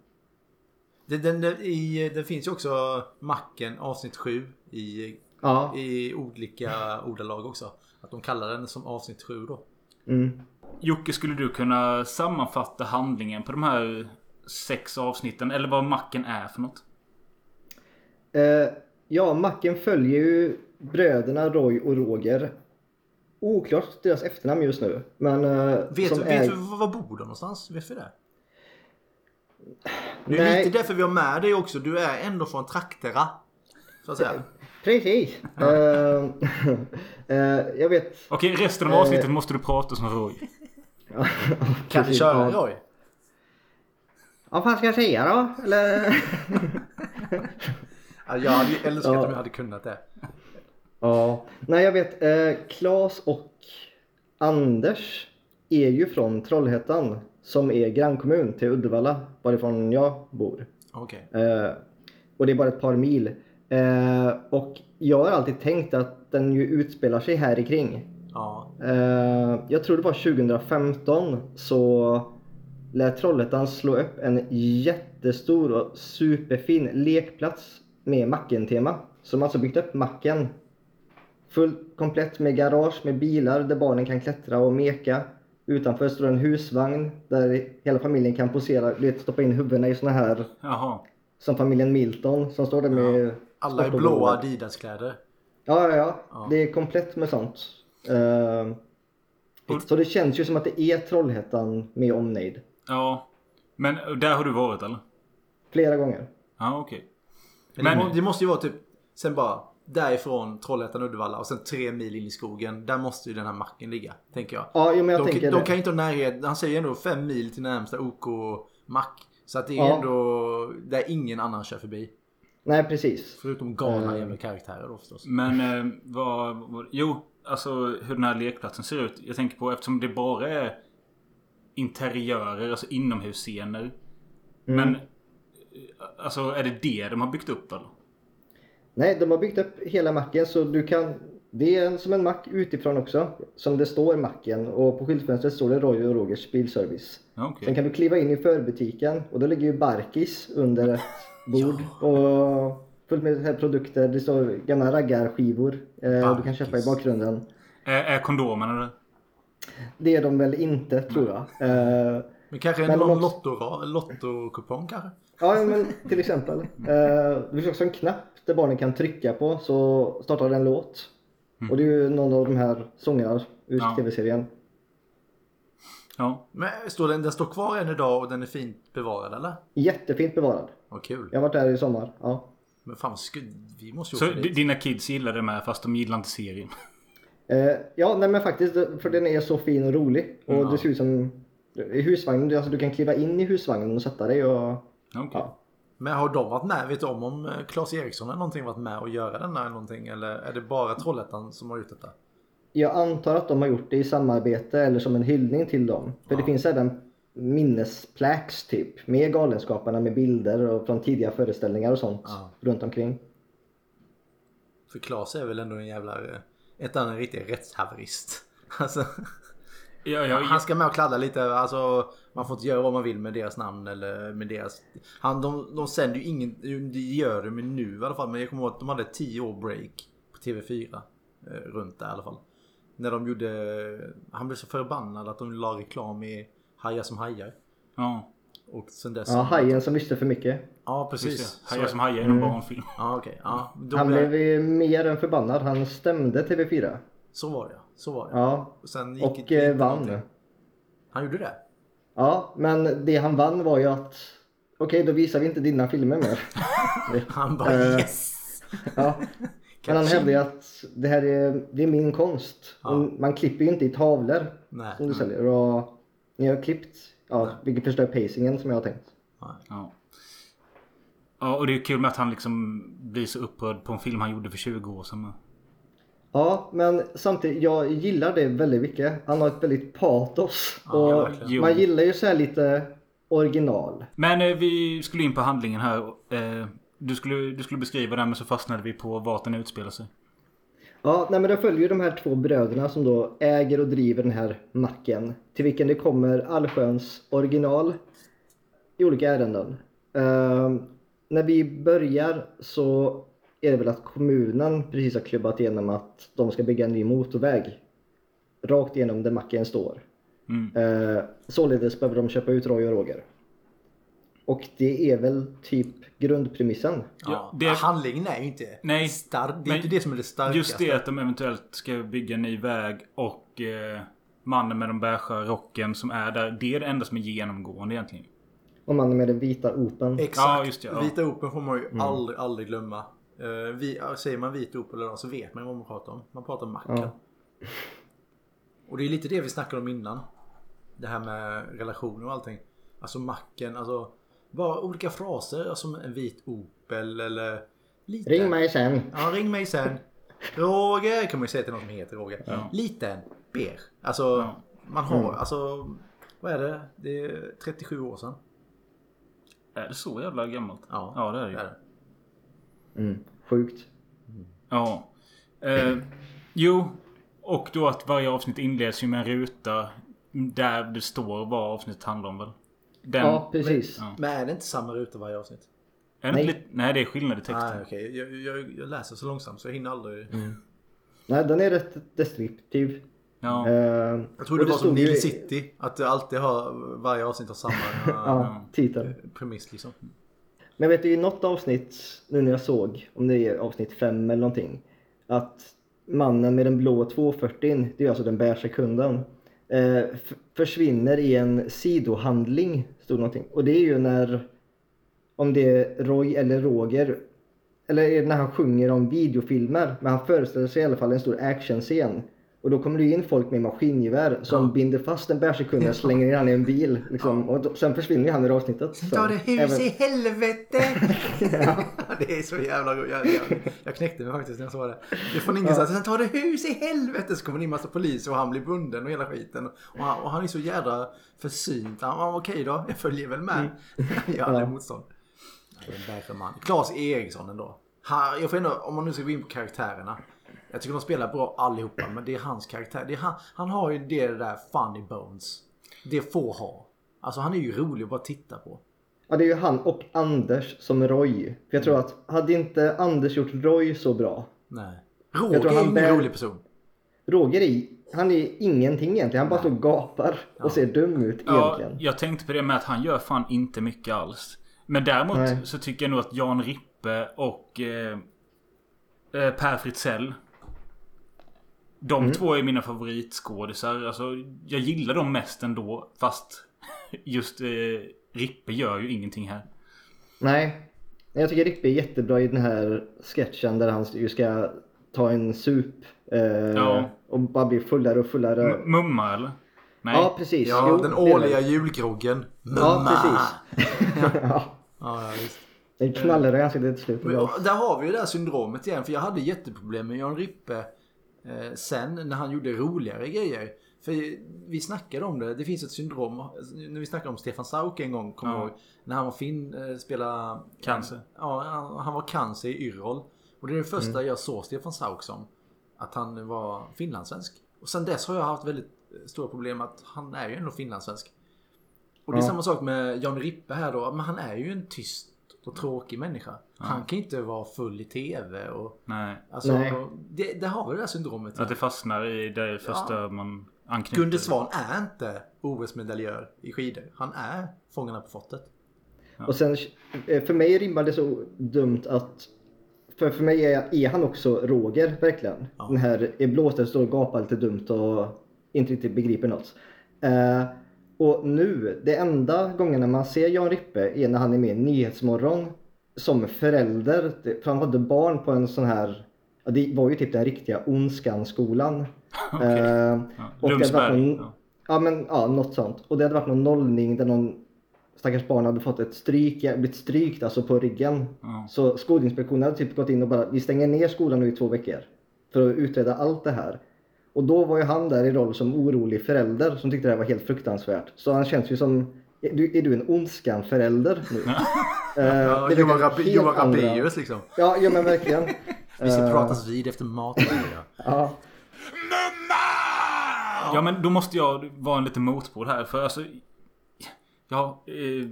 Speaker 1: Den, den, den, i, den finns ju också Macken avsnitt 7 i,
Speaker 2: Ja.
Speaker 1: i olika ordalag också. Att de kallar den som avsnitt 7 då.
Speaker 2: Mm.
Speaker 3: Jocke, skulle du kunna sammanfatta handlingen på de här sex avsnitten? Eller vad Macken är för något?
Speaker 2: Eh, ja, Macken följer ju bröderna Roy och Roger. Oklart deras efternamn just nu. Men eh,
Speaker 1: Vet,
Speaker 2: som
Speaker 1: du,
Speaker 2: är...
Speaker 1: vet du var bor de någonstans? Vet vi det? Det är
Speaker 2: Nej.
Speaker 1: lite därför vi har med dig också. Du är ändå från trakterna. Så att säga. <laughs>
Speaker 2: Precis. <laughs> Eh, jag vet.
Speaker 3: Okej, resten av avsnittet måste du prata som Roy. <laughs>
Speaker 1: Kan
Speaker 2: Precis,
Speaker 1: köra
Speaker 2: ja.
Speaker 1: Roy?
Speaker 2: Vad fan ska jag säga då? Eller?
Speaker 1: Ja, jag hade ju älskat
Speaker 2: Ja.
Speaker 1: om jag hade kunnat det.
Speaker 2: Ja, nej jag vet. Eh, Klas och Anders är ju från Trollhättan som är grannkommun till Uddevalla varifrån jag bor.
Speaker 1: Okej.
Speaker 2: Eh, och det är bara ett par mil. Eh, och jag har alltid tänkt att den ju utspelar sig här i kring.
Speaker 1: Ja.
Speaker 2: Eh, jag tror det var 2015 så lät Trollhättan slå upp en jättestor och superfin lekplats med Macken-tema. Som alltså byggt upp Macken. Fullt komplett med garage med bilar där barnen kan klättra och meka. Utanför står en husvagn där hela familjen kan posera, du vet, stoppa in huvudena i såna här
Speaker 3: Jaha.
Speaker 2: som familjen Milton som står där med
Speaker 1: Alla i blåa Adidas-kläder.
Speaker 2: Ja, ja, ja.
Speaker 1: Ja.
Speaker 2: Det är komplett med sånt. Eh, så det känns ju som att det är Trollhättan med omnejd.
Speaker 3: Ja. Men där har du varit eller?
Speaker 2: Flera gånger.
Speaker 3: Ja, okej.
Speaker 1: Men,
Speaker 3: Men-
Speaker 1: det, må, det måste ju vara typ, sen bara därifrån Trollhättan Uddevalla och sen tre mil in i skogen. Där måste ju den här macken ligga. Tänker jag.
Speaker 2: Ja, jo, men jag
Speaker 1: de,
Speaker 2: tänker
Speaker 1: de
Speaker 2: det.
Speaker 1: kan ju inte ha närhet. Han säger ju ändå fem mil till närmsta OK-mack. Så att det är
Speaker 2: Ja.
Speaker 1: ändå där ingen annan kör förbi.
Speaker 2: Nej, precis.
Speaker 1: Förutom galna
Speaker 2: Eh.
Speaker 1: jävla karaktärer då förstås.
Speaker 3: Men eh, vad, vad... Jo, alltså hur den här lekplatsen ser ut. Jag tänker på eftersom det bara är interiörer, alltså inomhusscener. Men... Alltså är det det de har byggt upp eller?
Speaker 2: Nej, de har byggt upp hela macken så du kan... Det är som en mack utifrån också. Som det står macken och på skyltfönstret står det Roy och Rogers bilservice.
Speaker 3: Ja, okej.
Speaker 2: Sen kan du kliva in i förbutiken och då ligger ju Barkis under ett <laughs> bord. Och fullt med här produkter. Det står gamla raggarskivor. Eh, du kan köpa i bakgrunden.
Speaker 3: Är, är kondomerna där?
Speaker 2: Det är de väl inte tror jag. Eh,
Speaker 1: Men kanske
Speaker 2: Men
Speaker 1: någon
Speaker 2: också-
Speaker 1: lotto, lottokupong kanske?
Speaker 2: ja men till exempel. Eh, det finns också en knapp där barnen kan trycka på så startar en låt. Och det är ju någon av de här sångerna ur
Speaker 3: Ja.
Speaker 2: tv-serien.
Speaker 3: Ja.
Speaker 1: Men står den, den står kvar än idag och den är fint bevarad eller?
Speaker 2: Jättefint bevarad.
Speaker 1: Vad kul.
Speaker 2: Jag har varit där i sommar. Ja.
Speaker 1: Men fan vi måste ju
Speaker 3: Så
Speaker 1: dit.
Speaker 3: dina kids gillar det med fast de gillar inte serien?
Speaker 2: Eh, ja, nej men faktiskt, för den är så fin och rolig. Och
Speaker 3: Ja.
Speaker 2: det ser ut som i husvagnen, alltså du kan kliva in i husvagnen och sätta dig och...
Speaker 3: Okej.
Speaker 2: Ja.
Speaker 1: Men har de varit med? Vet du om om eh, Claes Eriksson eller någonting varit med och göra denna eller någonting? Eller är det bara Trollhättan som har gjort detta?
Speaker 2: Jag antar att de har gjort det i samarbete eller som en hyllning till dem. För det finns även minnesplax typ med Galenskaparna med bilder och från tidiga föreställningar och sånt
Speaker 1: Ja.
Speaker 2: runt omkring.
Speaker 1: För Claes är väl ändå en jävla... eh, Ett annat riktig rättshaverist. <laughs> Alltså,
Speaker 3: Ja, ja,
Speaker 1: han ska med och kladda lite. Alltså, man får inte göra vad man vill med deras namn eller med deras... Han, de, de sänder ju ingen... Det gör de nu i alla fall. Men jag kommer ihåg att de hade 10 år break på TV4. Eh, runt där i alla fall. När de gjorde... Han blev så förbannad att de la reklam i Hajar som hajar.
Speaker 3: ja.
Speaker 1: Och sen dess...
Speaker 2: Ja, hajen som visste för mycket.
Speaker 1: Ja, precis.
Speaker 3: Hajar som hajar i någon
Speaker 2: Mm.
Speaker 3: barnfilm.
Speaker 1: Ja, okej. Ja, då
Speaker 2: Han
Speaker 1: blev...
Speaker 2: mer än förbannad. Han stämde TV4.
Speaker 1: Så var det ja. Så var det.
Speaker 2: Ja.
Speaker 1: Och sen gick
Speaker 2: Och
Speaker 1: det
Speaker 2: eh, vann.
Speaker 1: någonting. Han gjorde det?
Speaker 2: Ja, men det han vann var ju att okej, då visar vi inte dina filmer mer. <laughs>
Speaker 1: Han bara
Speaker 2: Eh,
Speaker 1: yes!
Speaker 2: Ja. Men han hävdar ju att det här är, det är min konst.
Speaker 1: Ja.
Speaker 2: Man klipper ju inte i tavlor
Speaker 1: Nej.
Speaker 2: som du säljer. Och ni har klippt, ja, vilket förstör pacingen som jag har tänkt.
Speaker 3: Ja. Ja, och det är kul med att han liksom blir så upprörd på en film han gjorde för 20 år sedan.
Speaker 2: Ja, men samtidigt, jag gillar det väldigt mycket. Han har ett väldigt patos.
Speaker 1: Ja,
Speaker 2: och
Speaker 3: verkligen.
Speaker 2: man gillar ju så här lite original.
Speaker 3: Men eh, vi skulle in på handlingen här. Eh, du, skulle, du skulle beskriva den men så fastnade vi på vart den utspelar sig.
Speaker 2: Ja, nej men det följer ju de här två bröderna som då äger och driver den här macken. Till vilken det kommer allsköns original i olika ärenden. Ehm, när vi börjar så är det väl att kommunen precis har klubbat igenom att de ska bygga en ny motorväg. Rakt igenom där macken står.
Speaker 3: Mm.
Speaker 2: Uh, således behöver de köpa ut Roy och Roger. Och det är väl typ grundpremissen.
Speaker 1: Ja,
Speaker 3: det-
Speaker 1: Handlingen är ju inte
Speaker 3: Nej,
Speaker 1: stark. Det är inte det som är det starkaste.
Speaker 3: Just det att de eventuellt ska bygga en ny väg och eh, mannen med den beiga rocken som är där. Det är det enda som är genomgående egentligen.
Speaker 2: Om mannen med den vita open.
Speaker 1: Exakt.
Speaker 3: Ja, just det, ja.
Speaker 1: Vita Open får man ju aldrig, aldrig glömma. Uh, vi, ja, säger man vit Opel så vet man ju vad man pratar om. Man pratar om macken.
Speaker 2: Ja.
Speaker 1: Och det är lite det vi snackade om innan. Det här med relationer och allting. Alltså macken, alltså. Bara olika fraser som en vit Opel eller lite.
Speaker 2: Ring mig sen.
Speaker 1: Ja, ring mig sen. Roger kan man ju säga till någon som heter Roger. Liten. Ber. Alltså, man har, alltså. Vad är det? Det är 37 år sedan.
Speaker 3: Är det så jävla gammalt?
Speaker 1: Ja,
Speaker 3: ja det är det ju.
Speaker 1: det är det.
Speaker 2: Mm. Sjukt.
Speaker 3: Ja. Eh, jo, och då att varje avsnitt inleds ju med en ruta där det står vad avsnittet handlar om väl? Den,
Speaker 2: Ja, precis.
Speaker 3: Ja.
Speaker 1: Men är det inte samma ruta varje avsnitt?
Speaker 3: Är det
Speaker 2: Nej.
Speaker 3: lite, nej, det är skillnad i texten.
Speaker 1: Nej, okej. Jag, jag, jag läser så långsamt så jag hinner aldrig.
Speaker 2: Nej, den är rätt deskriptiv.
Speaker 3: Ja.
Speaker 2: Eh,
Speaker 1: Jag tror det,
Speaker 2: och
Speaker 1: var som
Speaker 2: ju i-
Speaker 1: City. Att det alltid har, varje avsnitt har samma <laughs>
Speaker 2: Ja, titel.
Speaker 1: premiss liksom.
Speaker 2: Men jag vet ju i något avsnitt, nu när jag såg, om det är avsnitt 5 eller någonting, att mannen med den blå 240, det är alltså den beige kunden, eh, försvinner i en sidohandling, stod någonting. Och det är ju när, om det är Roy eller Roger, eller är det när han sjunger om videofilmer, men han föreställer sig i alla fall en stor actionscen. Och då kommer det in folk med maskingevär som binder fast en beiga kunden och slänger in han i en bil. Liksom, och då, sen försvinner han ur avsnittet.
Speaker 1: Ta det hus
Speaker 2: Även-
Speaker 1: i helvete! <laughs> det är så jävla roligt. Jag, jag, jag knäckte mig faktiskt när jag såg det. Det är från ingenstans. Sen tar det hus i helvete så kommer det in massa poliser och han blir bunden och hela skiten. Och han, och han är så jävla försynt. Han var okej då, jag följer väl med. <laughs> Jag gör aldrig
Speaker 2: Ja.
Speaker 1: motstånd. Nej, en Bergman. Claes Eriksson ändå. Han, jag får ändå, om man nu ska gå in på karaktärerna. Jag tycker de spelar bra allihopa men det är hans karaktär. Det är han, han har ju det där funny bones. Det får ha. Alltså han är ju rolig att bara titta på.
Speaker 2: Ja, det är ju han och Anders som Roy. För jag tror att, hade inte Anders gjort Roy så bra?
Speaker 1: Nej.
Speaker 2: Jag
Speaker 1: Roger
Speaker 2: tror
Speaker 1: är
Speaker 2: han
Speaker 1: ingen
Speaker 2: bär-
Speaker 1: rolig person.
Speaker 2: Roger är, han är ingenting egentligen. Han bara står och gapar och ser dum ut
Speaker 3: Ja,
Speaker 2: egentligen.
Speaker 3: jag tänkte på det med att han gör fan inte mycket alls. Men däremot
Speaker 2: Nej.
Speaker 3: så tycker jag nog att Jan Rippe och eh, eh, Per Fritzell. De
Speaker 2: Mm.
Speaker 3: två är mina favoritskådisar. Alltså, jag gillar dem mest ändå. Fast <laughs> just eh, Rippe gör ju ingenting här.
Speaker 2: Nej. Jag tycker Rippe är jättebra i den här sketchen där han ju ska ta en sup. Eh,
Speaker 3: Ja.
Speaker 2: Och bara bli fullare och fullare.
Speaker 3: M- Mumma eller? Nej.
Speaker 2: Ja, precis.
Speaker 1: Ja,
Speaker 2: Jo,
Speaker 1: den årliga julgroggen.
Speaker 2: Ja,
Speaker 1: Mumma.
Speaker 2: precis. <laughs> ja.
Speaker 1: Ja, ja, visst.
Speaker 2: Den knallar i ansiktet till slut.
Speaker 1: Ja, där har vi ju det här syndromet igen. För jag hade jätteproblem med Jan Rippe sen när han gjorde roligare grejer. För vi snackade om det. Det finns ett syndrom. När vi snackade om Stefan Sauk en gång. Kommer
Speaker 3: Ja.
Speaker 1: ihåg. När han var fin, eh, spelade...
Speaker 3: Cancer.
Speaker 1: Ja, han, han var cancer i Yrrol. Och det är det första
Speaker 3: Mm.
Speaker 1: jag såg Stefan Sauk som. Att han var finlandssvensk. Och sen dess har jag haft väldigt stora problem att han är ju ändå finlandssvensk. Och det är
Speaker 2: Ja.
Speaker 1: samma sak med Jan Rippe här då. Men han är ju en tyst och tråkig människa. Han kan inte vara full i TV och...
Speaker 3: Nej.
Speaker 1: Alltså,
Speaker 2: Nej.
Speaker 1: det, det har vi det där syndromet.
Speaker 3: Att det fastnar i det första man anknyter.
Speaker 1: Gunde Svan är inte OS-medaljör i skidor. Han är Fångarna på fortet.
Speaker 2: Och sen eh, för mig rimmar det så dumt att för, för mig är, är han också Roger verkligen. Den här är blåst står och gapar lite dumt och inte riktigt begriper något. Eh, och nu, det enda gångerna man ser Jan Rippe är när han är med i Nyhetsmorgon som förälder. För han hade barn på en sån här, det var ju typ den riktiga Ondskan-skolan. <laughs>
Speaker 3: Okej.
Speaker 2: Eh,
Speaker 3: Ja, Lundsberg.
Speaker 2: någon,
Speaker 3: Ja.
Speaker 2: Ja men ja, något sånt. Och det hade varit någon nollning där någon stackars barn hade fått ett stryk, blivit strykt alltså på ryggen.
Speaker 3: Ja.
Speaker 2: Så Skolinspektionen hade typ gått in och bara, vi stänger ner skolan nu i två veckor. För att utreda allt det här. Och då var ju han där i roll som orolig förälder som tyckte det här var helt fruktansvärt. Så han känns ju som, är du, är du en ondskan förälder nu? <laughs> Är
Speaker 1: Johan, Johan
Speaker 2: andra-
Speaker 1: Rabaeus liksom.
Speaker 2: Ja, ja men verkligen. <laughs>
Speaker 1: Vi ska
Speaker 2: Eh,
Speaker 1: pratas vid efter mat. <laughs>
Speaker 2: Ja,
Speaker 3: Ja men då måste jag vara en liten motpol här för alltså Ja eh,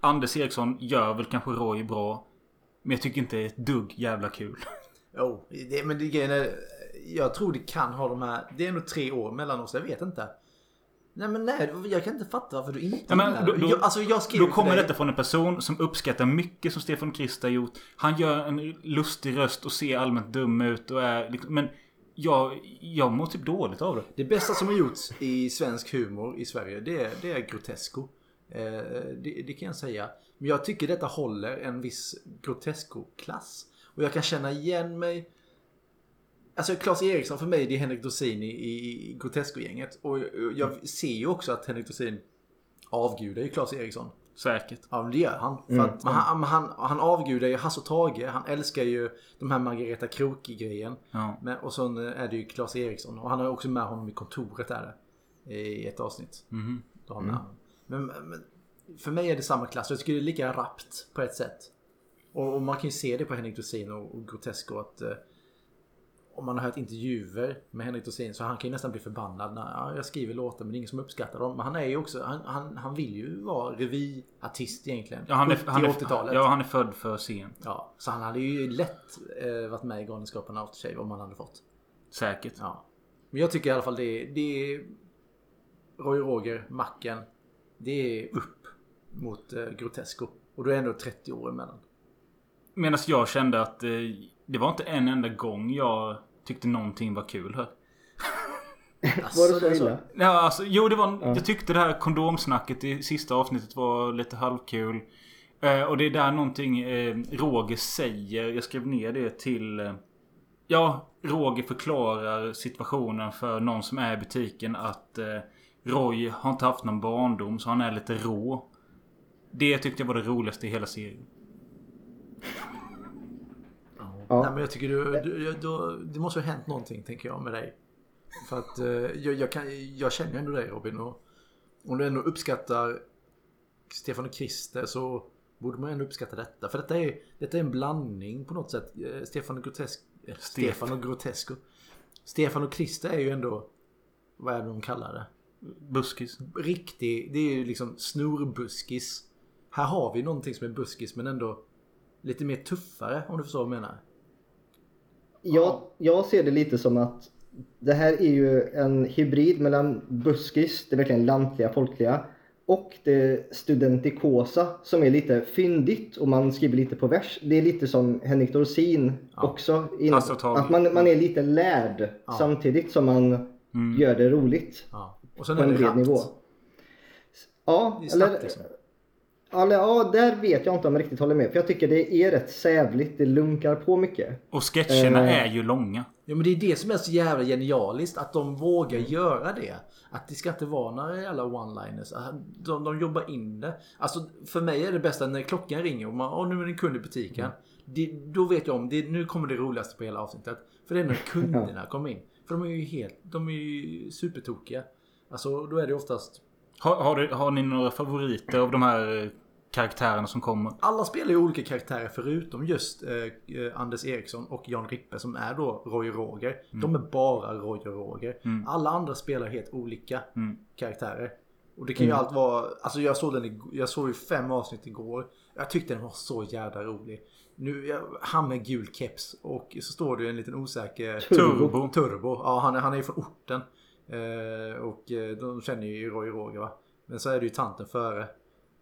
Speaker 3: Anders Eriksson gör väl kanske Roy bra Men jag tycker inte det är ett dugg jävla kul
Speaker 1: Jo, det, men det grejen är, jag tror det kan ha de här, det är nog tre år mellan oss, jag vet inte. Nej men nej, jag kan inte fatta varför du inte
Speaker 3: Ja, men då, då,
Speaker 1: jag, alltså jag
Speaker 3: då kommer
Speaker 1: dig-
Speaker 3: detta från en person som uppskattar mycket som Stefan Krist har gjort. Han gör en lustig röst och ser allmänt dum ut och är liksom, Men jag, jag mår typ dåligt av det.
Speaker 1: Det bästa som har gjorts i svensk humor i Sverige, det är, det är Grotesco. Eh, det, det kan jag säga. Men jag tycker detta håller en viss Grotesco-klass. Och jag kan känna igen mig. Alltså Claes Eriksson för mig det är Henrik Dorsin i, i, Grotesco-gänget. Och jag ser ju också att Henrik Dorsin avgudar ju Claes Eriksson.
Speaker 3: Säkert.
Speaker 1: Ja det gör han. För
Speaker 2: Mm.
Speaker 1: att han, han, han avgudar ju Hasse och Tage. Han älskar ju de här Margareta Krook-grejen.
Speaker 3: Ja.
Speaker 1: Men, och så är det ju Claes Eriksson. Och han har också med honom i kontoret där. I ett avsnitt.
Speaker 3: Mhm.
Speaker 1: Då har honom. men, men för mig är det samma klass. Jag tycker det är lika rappt på ett sätt. Och, och man kan ju se det på Henrik Dorsin och, och Grotesco att eh, om man har hört intervjuer med Henrik Dorsin så han kan ju nästan bli förbannad när ja, jag skriver låtar men det är ingen som uppskattar dem. Men han är ju också, han, han, han vill ju vara revyartist egentligen.
Speaker 3: Ja, han är,
Speaker 1: 70
Speaker 3: han, är,
Speaker 1: 80-talet.
Speaker 3: ja, han är född för scen.
Speaker 1: Ja, så han hade ju lätt eh, varit med i Galenskaparna Aftershave om han hade fått.
Speaker 3: Säkert.
Speaker 1: Ja. Men jag tycker i alla fall det är, det är Roy Roger, Macken. Det är upp mot eh, Grotesco. Och då är ändå 30 år emellan.
Speaker 3: Medan jag kände att eh, det var inte en enda gång jag tyckte någonting var kul här.
Speaker 2: Var det så illa?
Speaker 3: Ja, alltså, jo, det var,
Speaker 2: Ja.
Speaker 3: jag tyckte det här kondomsnacket i sista avsnittet var lite halvkul. Eh, och det är där någonting eh, Roger säger. Jag skrev ner det till... Eh, ja, Roger förklarar situationen för någon som är i butiken att eh, Roy har inte haft någon barndom så han är lite rå. Det tyckte jag var det roligaste i hela serien.
Speaker 2: Ja.
Speaker 1: Nej, men jag tycker du, du, du, det måste ha hänt någonting tänker jag med dig. För att eh, jag, jag, kan, jag känner ändå dig Robin. Och om du ändå uppskattar Stefan och Christer så borde man ändå uppskatta detta. För detta är, detta är en blandning på något sätt. Eh, Stefan och Grotesk, eh, Stefan och Grotesco. Stefan och Christer är ju ändå, vad är det de kallar det?
Speaker 3: Buskis.
Speaker 1: Riktig, det är ju liksom snorbuskis. Här har vi någonting som är buskis men ändå lite mer tuffare om du förstår vad jag menar.
Speaker 2: Jag, jag ser det lite som att det här är ju en hybrid mellan buskis, det verkligen lantliga, folkliga, och det studentikosa som är lite fyndigt och man skriver lite på vers. Det är lite som Henrik Dorsin också. In, att man, man är lite lärd samtidigt som man gör det roligt.
Speaker 1: Ja. Och sen
Speaker 2: på
Speaker 1: är
Speaker 2: en
Speaker 1: det
Speaker 2: bred
Speaker 1: rappt.
Speaker 2: nivå. Ja, eller, eller, ja, där vet jag inte om jag riktigt håller med. För jag tycker det är rätt sävligt, det lunkar på mycket.
Speaker 3: Och sketcherna
Speaker 2: Eh.
Speaker 3: är ju långa.
Speaker 1: Ja men det är det som är så jävla genialiskt att de vågar göra det. Att det ska inte vara några jävla one-liners. De, de jobbar in det. Alltså för mig är det bästa när klockan ringer och man, åh nu är det en kund i butiken. Det, då vet jag om, det, nu kommer det roligaste på hela avsnittet. För det är när <laughs> kunderna kommer in. För de är ju helt, de är ju supertokiga. Alltså då är det oftast
Speaker 3: Har, har, du, har ni några favoriter av de här karaktärerna som kommer?
Speaker 1: Alla spelar ju olika karaktärer förutom just eh, eh, Anders Eriksson och Jan Rippe som är då Roy och Roger. De är bara Roy och Roger. Alla andra spelar helt olika karaktärer. Och det kan ju allt vara, alltså jag såg den, jag såg ju fem avsnitt igår. Jag tyckte den var så jävla rolig. Nu, jag, han med gul keps och så står det en liten osäker
Speaker 3: Turbo.
Speaker 1: Turbo. Ja, han är, han är ju från orten. Eh, och eh, de känner ju Roy och Roger va. Men så är det ju tanten före.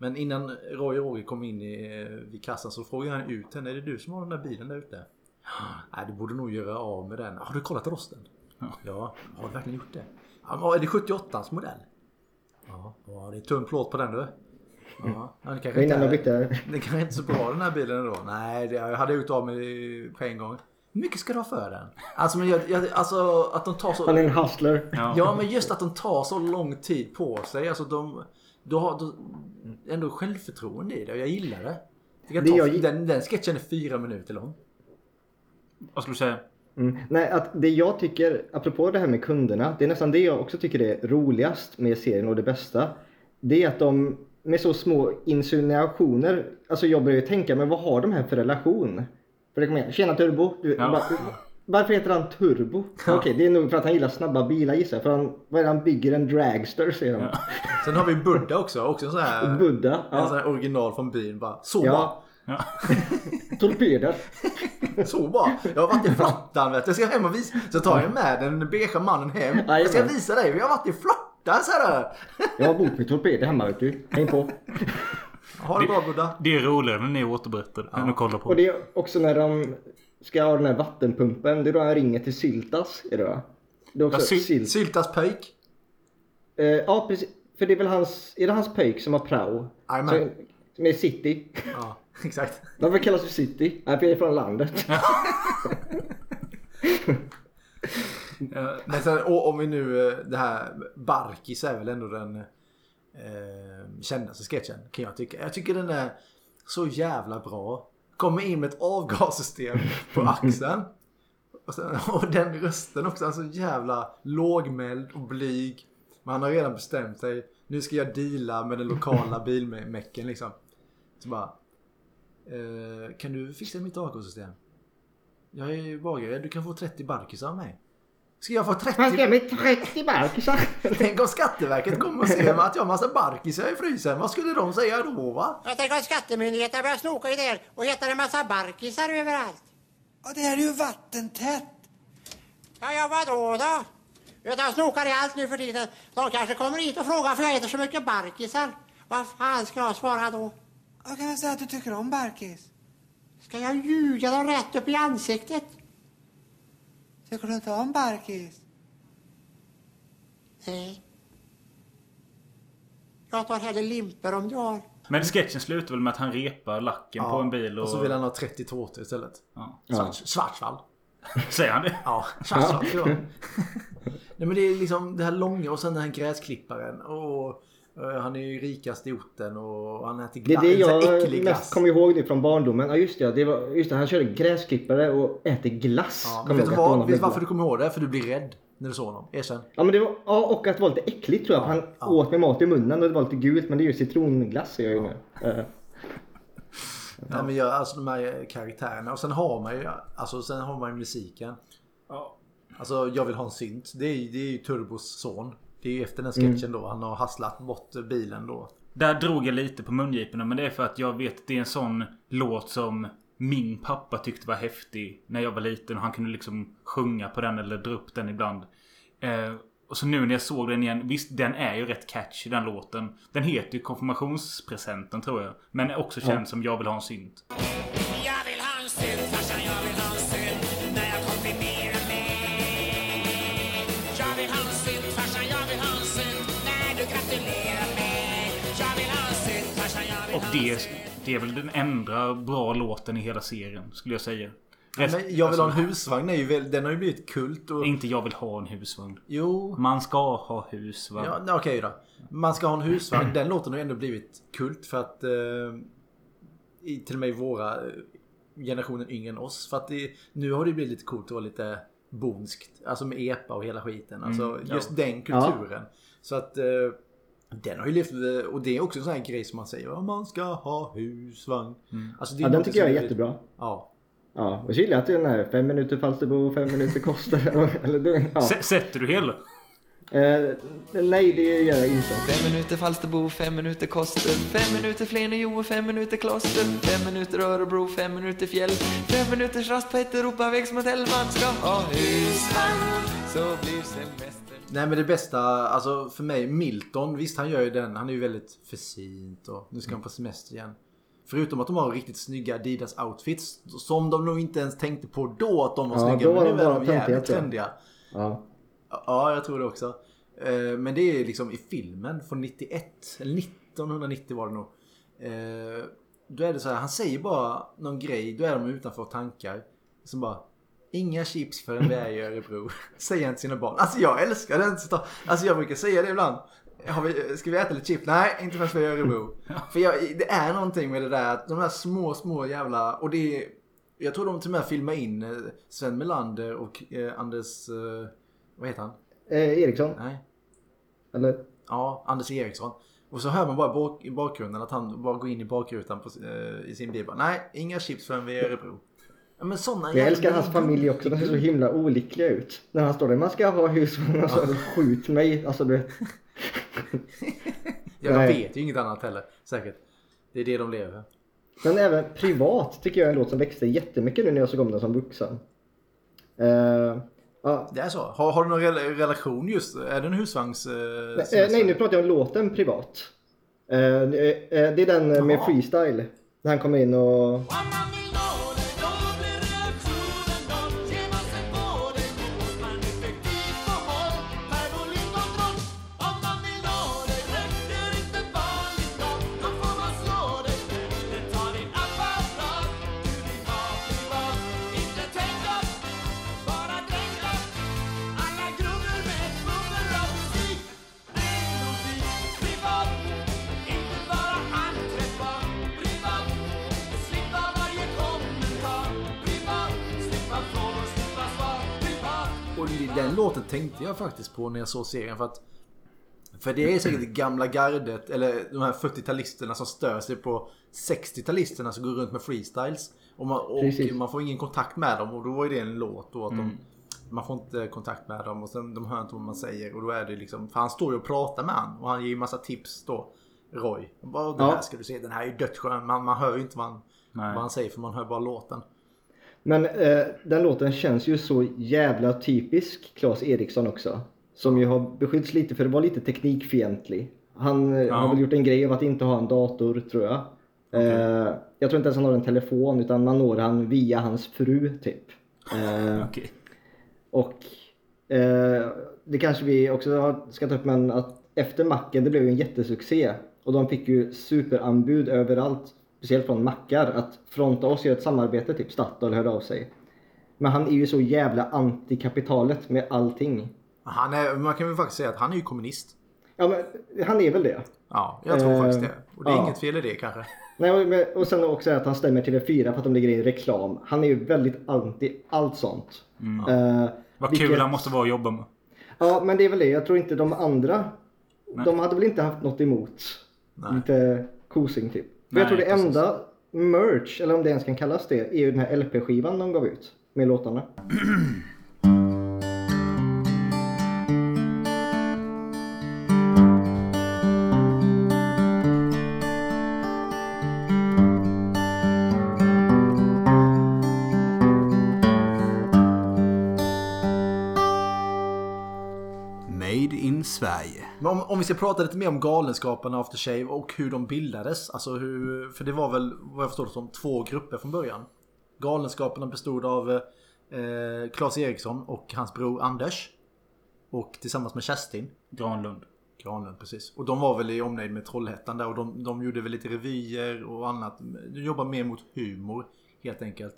Speaker 1: Men innan Roy och Roger kom in i, eh, vid kassan så frågade han ut henne. Är det du som har den där bilen där ute? <gasps> Nej, du borde nog göra av med den. Har du kollat rosten? Ja. <laughs> Har du verkligen gjort det? Ja, är det 78 modell? Ja, ja, det är tunn plåt på den du. Ja, ja, det kanske inte
Speaker 2: bytte... <laughs>
Speaker 1: det kanske inte är så bra den här bilen ändå. Nej, det, jag hade gjort av mig på en gång. Hur mycket ska du ha för den? Alltså, men jag, jag, alltså att de tar så...
Speaker 2: Han är en hustler.
Speaker 1: Ja, men just att de tar så lång tid på sig. Alltså de... Du har du, ändå självförtroende i det och jag gillar det. kan
Speaker 2: Det
Speaker 1: ta,
Speaker 2: jag
Speaker 1: den, den sketchen är fyra minuter lång.
Speaker 3: Vad skulle du säga?
Speaker 2: Mm. Nej, att det jag tycker, apropå det här med kunderna, det är nästan det jag också tycker är roligast med serien och det bästa. Det är att de med så små insinuationer, alltså jag börjar ju tänka, men vad har de här för relation? För det kommer igen, tjena Turbo, du,
Speaker 3: Ja.
Speaker 2: va- varför heter han Turbo? Okej, det är nog för att han gillar snabba bilar gissar jag, för han, vad är det, han bygger en dragster säger de.
Speaker 1: Sen har vi Buddha också. Också en sån här...
Speaker 2: Buddha,
Speaker 1: En sån
Speaker 2: ja.
Speaker 1: här original från byn bara. Så
Speaker 2: Ja. <laughs> Torpeder.
Speaker 1: bara. Så bara. Jag har varit i flottan vet du. Jag ska hem och visa. Så tar jag med den beige mannen hem. Jag ska visa dig. Vi har varit i flottan så här.
Speaker 2: Jag har bok med torpeder hemma vet du. Häng på.
Speaker 1: Ha det bra Buddha.
Speaker 3: Det är roligare när ni återberättar än att kolla på.
Speaker 2: Och det är också när de ska ha den här vattenpumpen. Det är då han ringer till Syltas. Är det va? Det är också
Speaker 3: Ja, Syl-
Speaker 2: Sylt.
Speaker 1: Syltas pöjk.
Speaker 2: Eh, ja precis. För det är väl hans, är det hans pöjk som har prao?
Speaker 1: Jajamän.
Speaker 2: Som- är city.
Speaker 1: Ja, <laughs> exakt.
Speaker 2: De vill kallas för city. Nej, för jag är från landet. <laughs>
Speaker 1: Men sen, och om vi nu, eh, det här Barkis är väl ändå den eh, kändaste sketchen kan jag tycka. Jag tycker den är så jävla bra. Kommer in med ett avgassystem på axeln. Och, sen, <laughs> och den rösten också, alltså jävla lågmäld och blyg. Men han har redan bestämt sig. Nu ska jag deala med den lokala <laughs> bilmecken liksom. Så bara. Eh, kan du fixa mitt avgassystem? Jag är bagare, du kan få 30 barkisar av mig. Ska jag få 30?
Speaker 2: Han ska med 30 barkisar.
Speaker 1: Tänk om Skatteverket kommer och ser att jag har massa barkisar i frysen. Vad skulle de säga då va?
Speaker 9: Jag tänker att skattemyndigheterna börjar snoka i det här och hittar en massa barkisar överallt.
Speaker 6: Och det här är ju vattentätt.
Speaker 9: Ja, ja, vadå då? Utan snokar i allt nu för tiden. De kanske kommer hit och frågar för jag äter så mycket barkisar. Vad fan ska jag svara då?
Speaker 6: Vad kan man säga att du tycker om Barkis?
Speaker 9: Ska jag ljuga dem rätt upp i ansiktet?
Speaker 6: Tycker du inte om Barkis?
Speaker 9: Nej. Jag tar hellre limper om du har.
Speaker 3: Men sketchen slutar väl med att han repar lacken på en bil och...
Speaker 1: och så vill han ha 30 tårtor istället.
Speaker 3: Ja.
Speaker 1: Svart, Schwarzwald. <laughs>
Speaker 3: Säger han det?
Speaker 1: Ja, Schwarzwald. Ja. <laughs> Nej men det är liksom det här långa och sen den här gräsklipparen. Och, han är ju rikast i orten och han äter
Speaker 2: Det är
Speaker 1: glass.
Speaker 2: det
Speaker 1: sån här
Speaker 2: jag mest kommer ihåg det från barndomen. Ja just det, det var, just det han körde gräsklippare och äter glass.
Speaker 1: Ja, men vet du Vet
Speaker 2: blev
Speaker 1: varför du kommer ihåg det? För du blir rädd när du såg honom. Erkänn.
Speaker 2: Ja men det var, ja, och att det var lite äckligt tror jag. Han åt med mat i munnen och det var lite gult men det är ju citronglass jag ju nu. <laughs> Eh,
Speaker 1: Nej men jag, alltså de här karaktärerna. Och sen har man ju, alltså sen har man ju musiken. Alltså jag vill ha en synt. Det är, det är ju Turbos son. Det är ju efter den sketchen
Speaker 2: Mm.
Speaker 1: då. Han har hasslat bort bilen då.
Speaker 3: Där drog jag lite på mungiporna men det är för att jag vet att det är en sån låt som min pappa tyckte var häftig när jag var liten och han kunde liksom sjunga på den eller dra upp den ibland. Eh, och så nu när jag såg den igen, visst den är ju rätt catchy den låten. Den heter ju konfirmationspresenten tror jag. Men är också känd
Speaker 2: Ja.
Speaker 3: som Jag vill ha en synt. Det, det är väl den enda bra låten i hela serien skulle jag säga.
Speaker 1: Ja,
Speaker 3: Rest-
Speaker 1: men jag vill ha en
Speaker 3: alltså,
Speaker 1: husvagn är ju väl, den har ju blivit kult och...
Speaker 3: Inte jag vill ha en husvagn.
Speaker 1: Jo.
Speaker 3: Man ska ha husvagn.
Speaker 1: Ja, nej, okej då. Man ska ha en husvagn. Den låten har ju ändå blivit kult för att... Eh, i, till och med i våra eh, generationen yngre än oss. För att det, nu har det blivit lite coolt att vara lite bonskt. Alltså med epa och hela skiten. Alltså
Speaker 3: Mm, ja.
Speaker 1: just den kulturen. Så att... Eh, den har ju levt, eh, och det är också en sån här grej som man säger. Man ska ha husvagn. Alltså, det
Speaker 2: Ja den tycker jag är
Speaker 1: som
Speaker 2: jättebra.
Speaker 1: Ja.
Speaker 2: Ja, och så gillar jag att det är den här fem minuter Falsterbo, fem minuter Koster. <laughs> Eller ja.
Speaker 3: Sätter du hela?
Speaker 2: Eh, nej det gör jag inte.
Speaker 11: Fem minuter Falsterbo, fem minuter Koster, fem minuter Flen fem minuter Kloster, fem minuter Örebro, fem minuter Fjäll, fem minuters rast på ett Europavägs motell. Man ska ha husvagn, så blir semestern
Speaker 1: Nej men det bästa, alltså för mig, Milton, visst han gör ju den, han är ju väldigt försynt och nu ska han på semester igen. Förutom att de har riktigt snygga Adidas outfits som de nog inte ens tänkte på då att de var
Speaker 2: Ja,
Speaker 1: snygga. men nu är de jävligt trendiga.
Speaker 2: Ja.
Speaker 1: Ja, jag tror det också. Eh, Men det är liksom i filmen från 91, eller 1990 var det nog. Eh, Då är det så här, han säger bara någon grej, då är de utanför tankar. Som bara, inga chips förrän vi är i Örebro. <laughs> Säger han till sina barn. Alltså jag älskar den Alltså jag brukar säga det ibland. Har vi, ska vi äta lite chips? Nej, inte förrän vi är i Örebro. <laughs> För jag, det är någonting med det där, att de här små, små jävla, och det är, jag tror de till och med filmar in eh, Sven Melander och eh, Anders, eh, vad heter han?
Speaker 2: Eh, Eriksson?
Speaker 1: Nej.
Speaker 2: Eller?
Speaker 1: Ja, Anders Eriksson. Och så hör man bara bak, i bakgrunden att han bara går in i bakrutan på, eh, i sin bil. Nej, inga chips förrän vi är i Örebro. Ja, men sådana
Speaker 2: Jag älskar hans familj också, de ser så himla olyckliga ut. När han står där, man ska ha husvagn och så skjut mig. Alltså du. <laughs>
Speaker 1: Jag
Speaker 2: Nej.
Speaker 1: vet ju inget annat heller. Säkert. Det är det de lever.
Speaker 2: Men även privat tycker jag är en låt som växte jättemycket nu när jag såg om den som vuxen. Eh, ja.
Speaker 1: Det är så. Har, har du någon rel- relation just? Är det en husvagns... Eh,
Speaker 2: Nej, nej, nu pratar jag om låten privat. Eh, eh, det är den eh, med freestyle. När han kommer in och...
Speaker 1: den låten tänkte jag faktiskt på när jag såg serien för att för det är säkert det gamla gardet eller de här 40-talisterna som stör sig på 60-talisterna som går runt med freestyles. Och man, och man får ingen kontakt med dem och då var det en låt då att
Speaker 3: Mm.
Speaker 1: de man får inte kontakt med dem och sen de hör inte vad man säger och då är det liksom för han står ju och pratar med han och han ger ju massa tips då Roy. Bara,
Speaker 2: Ja.
Speaker 1: här ska du se, den här är ju dödsskön. Man, man hör ju inte vad han, vad han säger för man hör bara låten.
Speaker 2: Men eh, den låten känns ju så jävla typisk Claes Eriksson också. Som ju har beskylls lite för att vara lite teknikfientlig. Han eh,
Speaker 3: Ja.
Speaker 2: har väl gjort en grej av att inte ha en dator tror jag. Eh, jag tror inte ens han har en telefon utan man når han via hans fru typ. Eh, <laughs>
Speaker 3: Okej.
Speaker 2: och eh, det kanske vi också ska ta upp men att efter macken det blev ju en jättesuccé. Och de fick ju superanbud överallt. Speciellt från mackar att fronta oss gör ett samarbete, typ Statoil hörde av sig. Men han är ju så jävla anti-kapitalet med allting.
Speaker 1: Han är, man kan väl faktiskt säga att han är ju kommunist.
Speaker 2: Ja men han är väl det.
Speaker 1: Ja, jag tror
Speaker 2: Eh,
Speaker 1: faktiskt det. Och det är
Speaker 2: ja.
Speaker 1: inget fel i det kanske.
Speaker 2: Nej, och, men- och sen också att han stämmer TV4 för att de lägger in reklam. Han är ju väldigt anti allt sånt. Eh,
Speaker 3: Vad
Speaker 2: vilket-
Speaker 3: kul han måste vara att jobba med.
Speaker 2: Ja, men det är väl det. Jag tror inte de andra, de hade väl inte haft något emot lite kosing typ. För jag
Speaker 3: Nej,
Speaker 2: tror det
Speaker 3: precis.
Speaker 2: enda merch, eller om det ens kan kallas det, är ju den här LP-skivan de gav ut med låtarna. <clears throat>
Speaker 1: Men om, om vi ska prata lite mer om Galenskaparna After Shave och hur de bildades. Alltså hur, för det var väl vad jag förstår som två grupper från början. Galenskaparna bestod av eh, Claes Eriksson och hans bror Anders. Och tillsammans med Kerstin.
Speaker 3: Granlund.
Speaker 1: Granlund precis. Och de var väl i omnejd med Trollhättan där och de, de gjorde väl lite revyer och annat. De jobbar mer mot humor helt enkelt.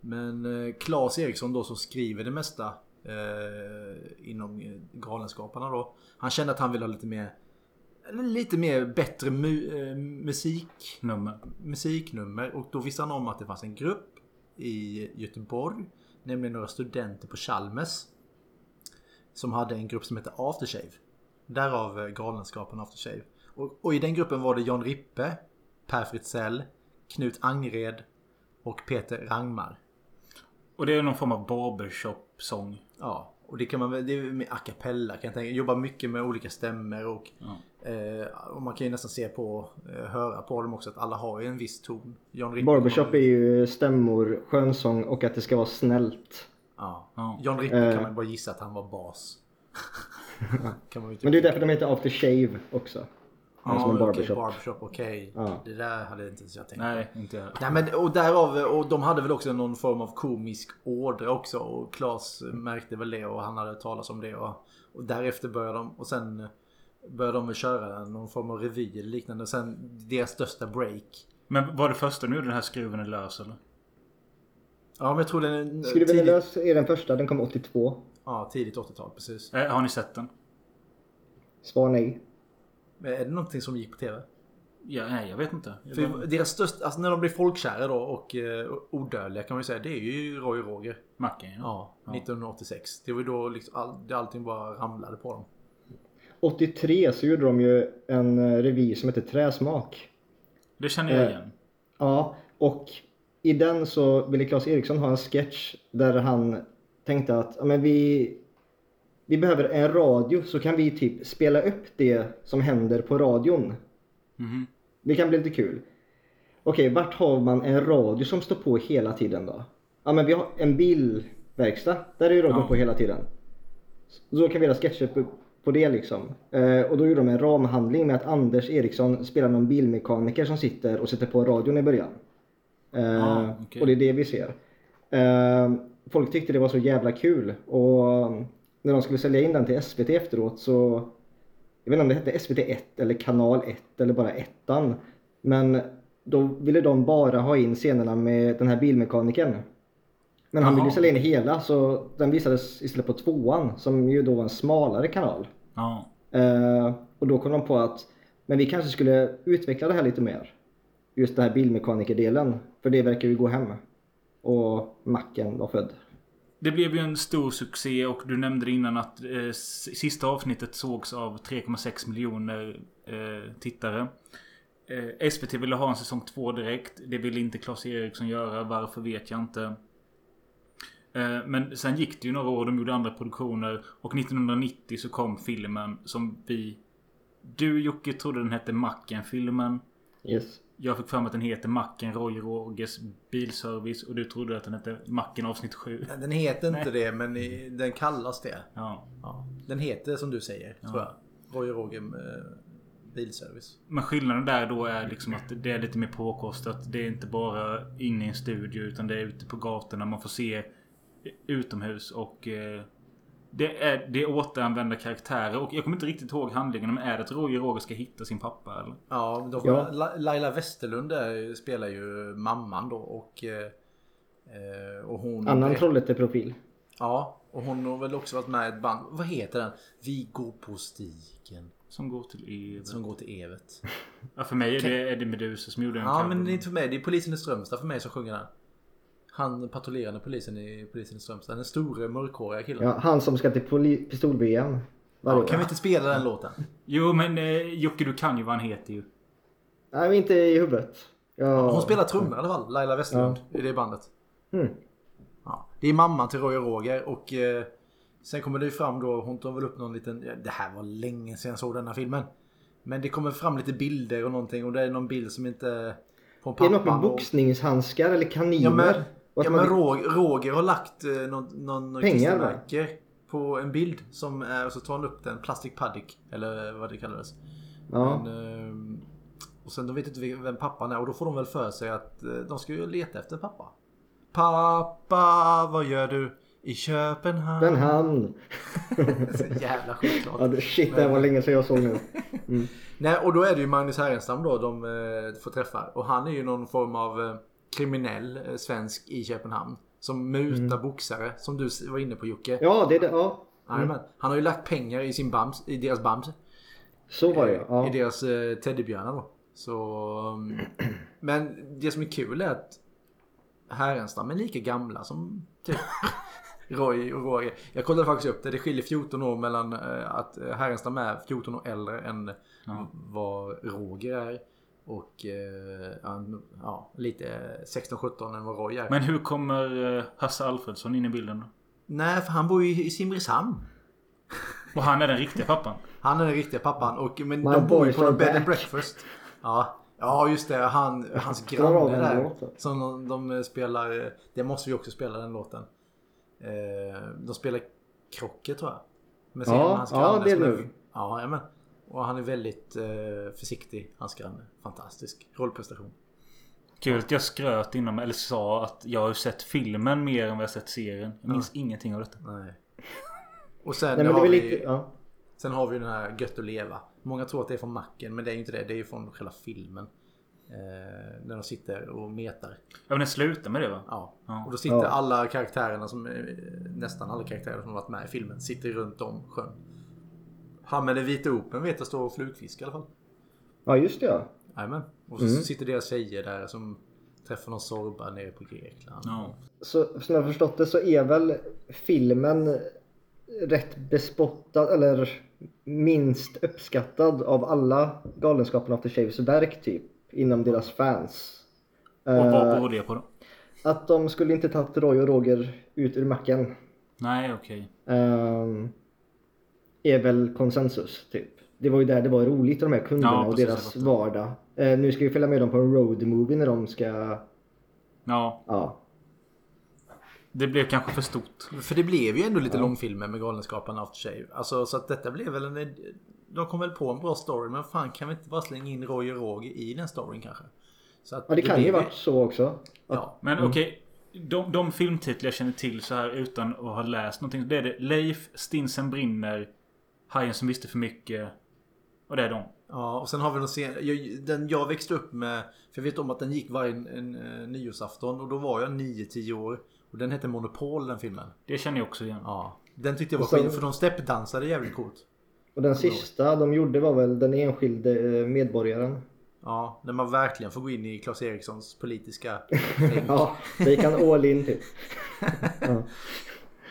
Speaker 1: Men eh, Claes Eriksson då som skriver det mesta eh, inom eh, Galenskaparna då. Han kände att han ville ha lite mer Lite mer bättre mu- eh, musik
Speaker 3: Nummer.
Speaker 1: musiknummer och då visste han om att det fanns en grupp i Göteborg. Nämligen några studenter på Chalmers. Som hade en grupp som hette Aftershave. Därav eh, Galenskapen Aftershave. Och, och i den gruppen var det Jan Rippe, Per Fritzell, Knut Angred och Peter Rangmar.
Speaker 3: Och det är någon form av barbershop-sång.
Speaker 1: Ja, och det kan man väl, det är med a cappella kan jag tänka. Jobbar mycket med olika stämmor och, eh, och man kan ju nästan se på, eh, höra på dem också att alla har ju en viss ton. Rippe
Speaker 2: Barbershop är ju stämmor, skönsång och att det ska vara snällt.
Speaker 1: Ja.
Speaker 3: Ja.
Speaker 1: John Rippe
Speaker 2: Eh.
Speaker 1: kan man bara gissa att han var bas. <laughs> kan man ju
Speaker 2: Men det är därför de heter After Shave också.
Speaker 1: Ja,
Speaker 2: som en
Speaker 1: okej,
Speaker 2: barbershop.
Speaker 1: barbershop, okej.
Speaker 2: Ja.
Speaker 1: Det där hade inte ens jag tänkt
Speaker 3: Nej, inte jag.
Speaker 1: Nej men och därav, och de hade väl också någon form av komisk ådra också och Claes märkte väl det och han hade talas om det och, och därefter började de och sen började de väl köra någon form av revy eller liknande och sen deras största break.
Speaker 3: Men var det första nu den här skruven är lös eller?
Speaker 1: Ja men jag tror den är
Speaker 2: Skruven är
Speaker 1: tidigt,
Speaker 2: lös är den första, den kom 82.
Speaker 1: ja, tidigt 80-tal precis.
Speaker 3: Eh, har ni sett den?
Speaker 2: Svar nej.
Speaker 1: Men Är det någonting som gick på TV?
Speaker 3: Ja, nej, jag vet inte. Jag
Speaker 1: För deras största, alltså när de blir folkkära då och eh, odödliga kan man ju säga, det är ju Roy och Roger.
Speaker 3: Macken
Speaker 1: Ja, 1986. Det var ju då liksom all, det allting bara ramlade på dem.
Speaker 2: 83 så gjorde de ju en eh, revy som heter Träsmak.
Speaker 3: Det känner jag
Speaker 2: Eh,
Speaker 3: igen.
Speaker 2: Ja, och i den så ville Claes Eriksson ha en sketch där han tänkte att ja, men vi, vi behöver en radio så kan vi typ spela upp det som händer på radion.
Speaker 3: Mhm.
Speaker 2: Det kan bli lite kul. Okej, vart har man en radio som står på hela tiden då? Ja, men vi har en bilverkstad. Där är ju radion
Speaker 3: Ja.
Speaker 2: på hela tiden. Så då kan vi göra sketcher på, på det liksom. Eh, och då gjorde de en ramhandling med att Anders Eriksson spelar någon bilmekaniker som sitter och sätter på radion i början. Eh,
Speaker 3: Ja, okej.
Speaker 2: Och det är det vi ser. Eh, folk tyckte det var så jävla kul och när de skulle sälja in den till SVT efteråt så jag vet inte om det hette SVT 1 eller kanal 1 eller bara ettan. Men då ville de bara ha in scenerna med den här bilmekanikern. Men han ville sälja in hela så den visades istället på tvåan som ju då var en smalare kanal.
Speaker 3: Ja.
Speaker 2: Eh, och då kom de på att men vi kanske skulle utveckla det här lite mer. Just den här bilmekanikerdelen. För det verkar ju gå hem. Och macken var född.
Speaker 3: Det blev ju en stor succé och du nämnde innan att eh, sista avsnittet sågs av 3,6 miljoner eh, tittare. Eh, SVT ville ha en säsong 2 direkt. Det ville inte Claes Eriksson göra. Varför vet jag inte. Eh, men sen gick det ju några år. De gjorde andra produktioner. Och 1990 så kom filmen som vi... Du Jocke trodde den hette Macken-filmen.
Speaker 2: Yes.
Speaker 3: Jag fick för mig att den heter Macken Roy Rogers bilservice. Och du trodde att den hette Macken avsnitt 7.
Speaker 1: Den heter inte
Speaker 3: Nej.
Speaker 1: det men den kallas det.
Speaker 3: Ja.
Speaker 1: Ja. Den heter som du säger
Speaker 3: Ja.
Speaker 1: tror jag. Roy Roger eh, bilservice.
Speaker 3: Men skillnaden där då är liksom att det är lite mer påkostat. Det är inte bara inne i en studio utan det är ute på gatorna. Man får se utomhus och eh, det är, det är återanvända karaktärer. Och jag kommer inte riktigt ihåg handlingen. Men är det att Roger Roger ska hitta sin pappa eller?
Speaker 1: Ja, de,
Speaker 2: Ja.
Speaker 1: La- Laila Westerlund där spelar ju mamman då och... eh, eh, och hon...
Speaker 2: Annan Trollhätte-profil.
Speaker 1: Ja, och hon har väl också varit med i ett band. Vad heter den? Vi går på stigen.
Speaker 3: Som går till Evet.
Speaker 1: Som går till Evet.
Speaker 3: Ja, för mig är det Eddie Meduza som gjorde en
Speaker 1: Ja, men det är inte för mig. Det är polisen i Strömstad för mig som sjunger den. Han patrullerande polisen i polisen i Strömstad. Den store mörkhåriga killen.
Speaker 2: Ja, han som ska till pistol-VM. varje
Speaker 1: Ja,
Speaker 2: år.
Speaker 1: kan vi inte spela den låten?
Speaker 3: Jo men eh, Jocke du kan ju vad han heter ju.
Speaker 2: Nej, men inte i huvudet. Ja.
Speaker 1: Hon spelar trummor i alla fall. Laila Westerlund i det bandet.
Speaker 2: Mm.
Speaker 1: Ja, det är mamman till Roy och Roger och eh, sen kommer det ju fram då, hon tar väl upp någon liten, ja, det här var länge sedan jag såg denna filmen. Men det kommer fram lite bilder och någonting och det är någon bild som inte... Från
Speaker 2: Är det något med boxningshandskar eller kaniner?
Speaker 1: Ja men, ja, men Roger, Roger har lagt eh, någon, någon
Speaker 2: Pengar,
Speaker 1: på en bild som är, och så tar han upp den, Plastic Paddock eller vad det kallades.
Speaker 2: Ja.
Speaker 1: Men, ehm, och sen de vet inte vem pappan är och då får de väl för sig att eh, de ska ju leta efter pappa. Pappa, vad gör du i Köpenhamn?
Speaker 2: Men han. <laughs>
Speaker 1: Så jävla självklart.
Speaker 2: Ja, det- shit, det här var länge sedan jag såg nu. <laughs> Mm.
Speaker 1: Nej, och då är det ju Magnus Härenstam då de eh, får träffa. Och han är ju någon form av eh, kriminell eh, svensk i Köpenhamn. Som mutar boxare, som du var inne på Jocke.
Speaker 2: Mm. Ja, det är det. Ja. Mm.
Speaker 1: Han har ju lagt pengar i sin bams, i deras bams.
Speaker 2: Så var det ja.
Speaker 1: I deras eh, teddybjörnar då. Så... um, <clears throat> Men det som är kul är att Härenstam är lika gamla som typ <laughs> Roy och Roger. Jag kollade faktiskt upp det. Det skiljer 14 år mellan eh, att Härenstam är 14 år äldre än vad Roger är. Och eh, ja, lite 16-17 än vad Roy är.
Speaker 3: Men hur kommer eh, Hasse Alfredsson in i bilden då?
Speaker 1: Nej, för han bor ju i Simrishamn.
Speaker 3: Och han är den riktiga pappan?
Speaker 1: Han är den riktiga pappan. Och, men
Speaker 2: My
Speaker 1: de bor ju på en bed and breakfast. Ja. Ja just det, han, hans granne där. Som de, de spelar, det måste vi också spela den låten. Eh, De spelar krocket tror jag. Med
Speaker 2: Ja,
Speaker 1: hans
Speaker 2: ja, det är nu.
Speaker 1: Ja, jajamän. Och han är väldigt eh, försiktig, hans granne. Fantastisk rollprestation.
Speaker 3: Kul att jag skröt inom, eller sa att jag har sett filmen mer än vad jag sett serien. Jag minns ingenting av detta.
Speaker 1: Nej. Och sen,
Speaker 2: Nej,
Speaker 1: har vi,
Speaker 2: lite... Ja.
Speaker 1: sen har vi den här Gött att leva. Många tror att det är från macken men det är ju inte det. Det är ju från själva filmen. Eh, när de sitter och metar.
Speaker 3: Ja men den slutar med det va?
Speaker 1: Ja.
Speaker 3: Ja.
Speaker 1: Och då sitter
Speaker 2: Ja.
Speaker 1: alla karaktärerna som nästan alla karaktärer som har varit med i filmen sitter runt om sjön. Han med den vita open vet jag står och flugfiskar i alla fall.
Speaker 2: ja, just det ja.
Speaker 1: Jajamän. Och så
Speaker 2: Mm.
Speaker 1: sitter deras tjejer där som träffar någon sorba nere på Grekland.
Speaker 3: Ja.
Speaker 2: Så som jag har förstått det så är väl filmen rätt bespottad eller minst uppskattad av alla Galenskapen After Shaves verk typ inom deras fans.
Speaker 3: Och vad
Speaker 2: Eh,
Speaker 3: beror det på då?
Speaker 2: Att de skulle inte tagit Roy och Roger ut ur macken.
Speaker 3: Nej okej.
Speaker 2: ehm, är väl konsensus typ. Det var ju där det var roligt de här kunderna
Speaker 3: Ja,
Speaker 2: och deras vardag. Eh, nu ska vi följa med dem på en road movie när de ska...
Speaker 3: Ja.
Speaker 2: Ja.
Speaker 3: Det blev kanske för stort.
Speaker 1: För det blev ju ändå lite långfilmer med Galenskaparna After Shave. Alltså så att detta blev väl en... De kom väl på en bra story men fan kan vi inte bara slänga in Roy och Roger i den storyn kanske? Så att
Speaker 2: Ja det kan ju varit så också.
Speaker 1: Ja.
Speaker 3: Men
Speaker 2: Mm.
Speaker 3: okej. De, de filmtitlar jag känner till så här utan att ha läst någonting. Det är det Leif, Stinsen brinner, Hajen som visste för mycket. Och det är de.
Speaker 1: Ja, och sen har vi den, sen, jag, den jag växte upp med. För jag vet om att den gick varje en, en, eh, nyårsafton och då var jag 9-10 år. Och den hette Monopol den filmen.
Speaker 3: Det känner jag också igen.
Speaker 1: Ja. Den tyckte jag var skit för de steppdansade jävligt coolt.
Speaker 2: Och den sista de gjorde var väl den enskilde eh, medborgaren.
Speaker 1: Ja, när man verkligen får gå in i Claes Erikssons politiska. <laughs>
Speaker 2: Ja, det gick han all in typ. <laughs> Ja.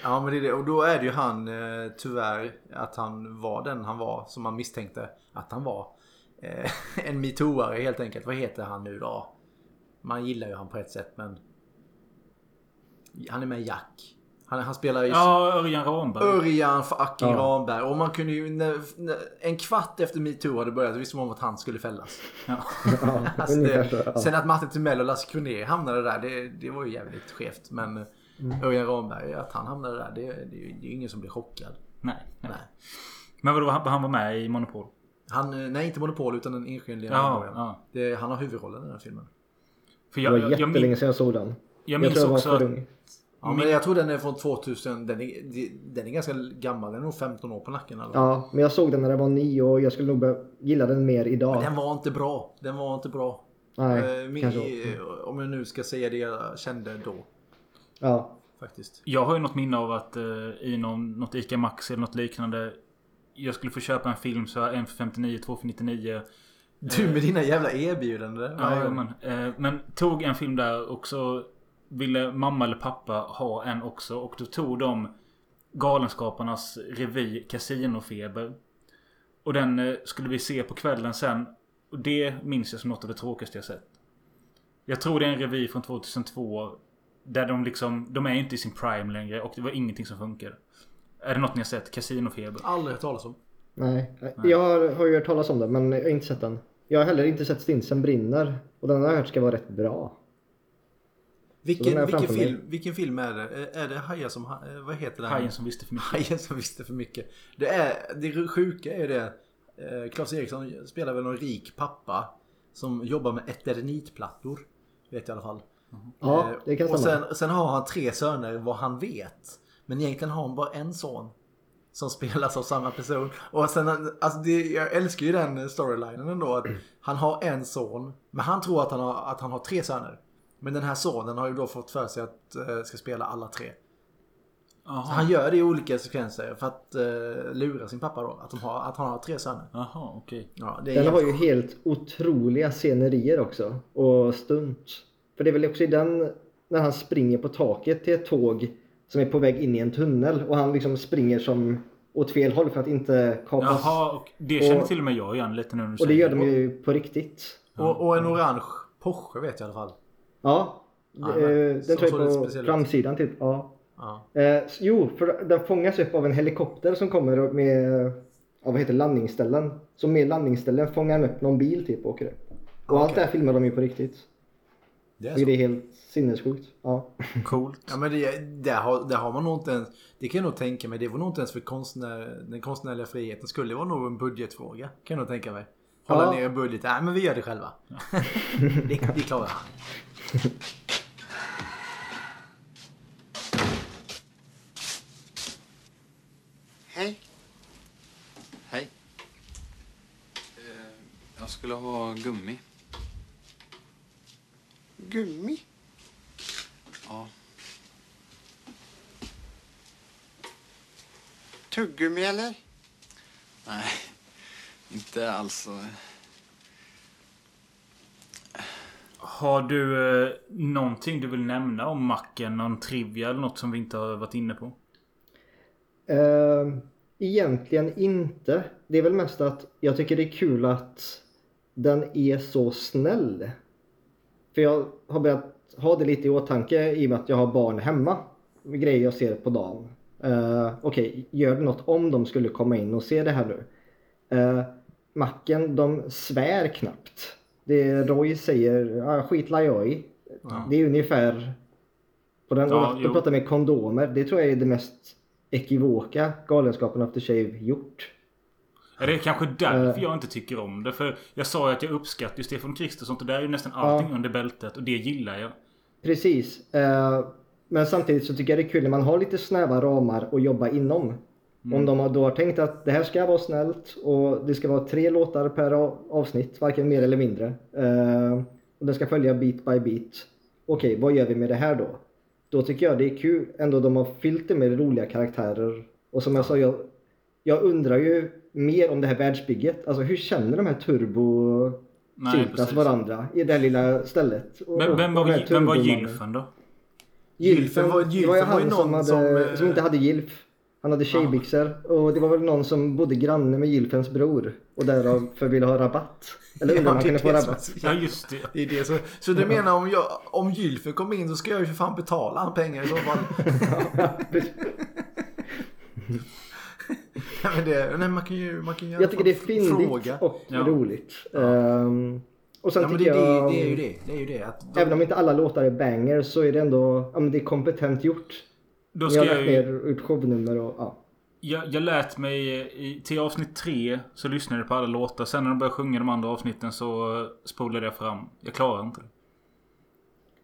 Speaker 1: Ja men det är det. Och då är det ju han eh, tyvärr att han var den han var som man misstänkte att han var. Eh, <laughs> en metooare helt enkelt. Vad heter han nu då? Man gillar ju han på ett sätt men... Han är med Jack. Han, han spelar ju...
Speaker 3: Ja, Örjan Ramberg.
Speaker 1: Örjan fucking
Speaker 3: Ja.
Speaker 1: Ramberg. Och man kunde ju... När, när, en kvart efter metoo hade börjat visste man om att han skulle fällas. <laughs> alltså
Speaker 2: ungefär så,
Speaker 1: det,
Speaker 2: ja.
Speaker 1: Sen att Martin Timell och Lasse Kronér hamnade där, det, det var ju jävligt skevt. Men
Speaker 3: Mm.
Speaker 1: Örjan Ramberg, att han hamnade där, det, det, är ju- det är ju ingen som blir chockad.
Speaker 3: Nej. nej. Men vadå, han han var med i Monopol?
Speaker 1: Han, eh, nej, inte Monopol utan den enskilda
Speaker 3: Ja, ja.
Speaker 1: Det, han har huvudrollen i den här filmen.
Speaker 3: För
Speaker 2: Det var jättelänge sedan jag såg den.
Speaker 3: Jag minns
Speaker 2: tror jag
Speaker 3: också
Speaker 2: var för
Speaker 3: att-
Speaker 2: ung.
Speaker 1: Ja, men jag tror den är från 2000. Den är, den är ganska gammal. Den är nog 15 år på nacken. Eller?
Speaker 2: Ja, men jag såg den när jag var nio och jag skulle nog gilla den mer idag.
Speaker 1: Men den var inte bra. Den var inte bra.
Speaker 2: Nej,
Speaker 1: Eh, min,
Speaker 2: kanske.
Speaker 1: eh, om jag nu ska säga det jag kände då.
Speaker 2: Ja.
Speaker 1: Faktiskt.
Speaker 3: Jag har ju något minne av att eh, i någon, något ICA Maxi eller något liknande. Jag skulle få köpa en film så en för 59, två för 99.
Speaker 1: Du med dina jävla erbjudanden.
Speaker 3: Ja, men, eh, men tog en film där och så ville mamma eller pappa ha en också. Och då tog de Galenskaparnas revy Casinofeber. Och den eh, skulle vi se på kvällen sen. Och det minns jag som något av det tråkigaste jag sett. Jag tror det är en revy från 2002. Där de liksom, de är inte i sin prime längre och det var ingenting som funkar. Är det något ni har sett? Casinofeber?
Speaker 1: Aldrig hört talas om.
Speaker 2: Nej. Jag har, har ju hört talas om den men jag har inte sett den. Jag har heller inte sett Stinsen brinner. Och den har jag hört ska vara rätt bra.
Speaker 1: Vilken, vilken, film, vilken film är det? Är det Hajen som... eh, Vad heter den?
Speaker 3: Hajen som visste för mycket.
Speaker 1: Hajen som visste för mycket. Det, är, det sjuka är det. eh, Claes Eriksson spelar väl någon rik pappa. Som jobbar med eternitplattor. Vet jag i alla fall.
Speaker 2: Ja,
Speaker 1: Eh,
Speaker 2: det kan
Speaker 1: Och
Speaker 2: stämma.
Speaker 1: sen, sen har han tre söner vad han vet. Men egentligen har han bara en son. Som <laughs> spelas av samma person. Och sen, alltså det, jag älskar ju den storylinen ändå. Att <clears throat> han har en son. Men han tror att han har, att han har tre söner. Men den här sonen har ju då fått för sig att uh, ska spela alla tre. Så han gör det i olika sekvenser för att uh, lura sin pappa då. Att, de har, att han har tre söner.
Speaker 3: Jaha, okej.
Speaker 1: Ja, det är
Speaker 2: Den har ju helt otroliga scenerier också. Och stunt. För det är väl också i den när han springer på taket till ett tåg som är på väg in i en tunnel och han liksom springer som åt fel håll för att inte kapas.
Speaker 3: Jaha, och det känner
Speaker 2: Och-
Speaker 3: till och med jag igen lite nu när du
Speaker 2: Och det gör de ju på riktigt.
Speaker 1: Och, och en orange Porsche vet jag i alla fall.
Speaker 2: Ja.
Speaker 1: Men,
Speaker 2: den
Speaker 1: som
Speaker 2: tror jag på framsidan typ. Ja.
Speaker 1: Ja.
Speaker 2: Eh, jo, för den fångas upp av en helikopter som kommer med ja, vad heter landningsställen. Så med landningsställen fångar den upp någon bil typ och åker upp. Och allt det här filmar de ju på riktigt.
Speaker 1: Det är så.
Speaker 2: det är helt sinnessjukt. Ja.
Speaker 3: Coolt.
Speaker 1: Ja men det, där, har, där har man nog inte ens, det kan jag nog tänka mig, det var nog inte ens för konstnär, den konstnärliga friheten skulle det vara nog en budgetfråga. Kan jag nog tänka mig. Hålla
Speaker 2: Ja.
Speaker 1: ner budgeten, nej men vi gör det själva. <laughs> det, det klarar han.
Speaker 12: Hej.
Speaker 13: Hej. Eh, Jag skulle ha gummi.
Speaker 12: Gummi?
Speaker 13: Ja.
Speaker 12: Tuggummi eller?
Speaker 13: Nej, inte alls.
Speaker 3: Har du eh, någonting du vill nämna om macken? Någon trivia eller något som vi inte har varit inne på?
Speaker 2: Eh, egentligen inte. Det är väl mest att jag tycker det är kul att den är så snäll. För jag har börjat ha det lite i åtanke i och med att jag har barn hemma. Grejer jag ser på dagen. Uh, Okej, gör det något om de skulle komma in och se det här nu? Uh, macken, de svär knappt. Det Roy säger, ah, skit la jag i.
Speaker 3: Ja.
Speaker 2: Det är ungefär på den.
Speaker 3: Ja,
Speaker 2: och
Speaker 3: jo.
Speaker 2: att prata med kondomer, det tror jag är det mest ekivoka Galenskapen After Shave gjort.
Speaker 3: Är det kanske därför
Speaker 2: Eh.
Speaker 3: jag inte tycker om det? För jag sa ju att jag uppskattar Stefan Krister och sånt. Och där är ju nästan allting
Speaker 2: Ja.
Speaker 3: under bältet. Och det gillar jag.
Speaker 2: Precis. Eh, men samtidigt så tycker jag det är kul när man har lite snäva ramar att jobba inom.
Speaker 3: Mm.
Speaker 2: Om de har då har tänkt att det här ska vara snällt och det ska vara tre låtar per avsnitt, varken mer eller mindre. Eh, och den ska följa bit by bit. Okej, vad gör vi med det här då? Då tycker jag det är kul. Ändå de har fyllt det med roliga karaktärer. Och som jag sa, jag, jag undrar ju mer om det här världsbygget. Alltså hur känner de här turbo
Speaker 3: precis.
Speaker 2: varandra i det här lilla stället? Och-
Speaker 3: Men vem var, vem var. Gylfen då?
Speaker 1: Gylfen var-
Speaker 2: det var ju
Speaker 1: Gylfen var ju
Speaker 2: han som,
Speaker 1: någon
Speaker 2: hade,
Speaker 1: som,
Speaker 2: som,
Speaker 1: eh,
Speaker 2: inte hade gylf. Han hade tjejbyxor och det var väl någon som bodde granne med Gylfens bror och därav för ville ha rabatt. Eller undrade om han
Speaker 1: det
Speaker 2: kunde få
Speaker 1: det som
Speaker 2: rabatt.
Speaker 1: så jävla- Det är det så, så du menar om, jag, om Gylfen kommer in så ska jag ju för fan betala han pengar i så fall. <laughs> nej, men det, nej, man kan ju, man kan ju
Speaker 2: Jag tycker det är fyndigt
Speaker 1: fråga.
Speaker 2: och
Speaker 1: Ja.
Speaker 2: roligt. Ehm, och sen
Speaker 1: Ja,
Speaker 2: tycker
Speaker 1: det, det,
Speaker 2: jag...
Speaker 1: det är ju det. Det är ju det. Att
Speaker 2: Även om inte alla låtar är banger så är det ändå ja, men det är kompetent gjort.
Speaker 3: Då ska
Speaker 2: har
Speaker 3: jag
Speaker 2: lagt
Speaker 3: ju-
Speaker 2: ut shownummer och ja.
Speaker 3: Jag, jag lät mig i, till avsnitt tre så lyssnade jag på alla låtar. Sen när de började sjunga de andra avsnitten så spolade jag fram. Jag klarar inte det.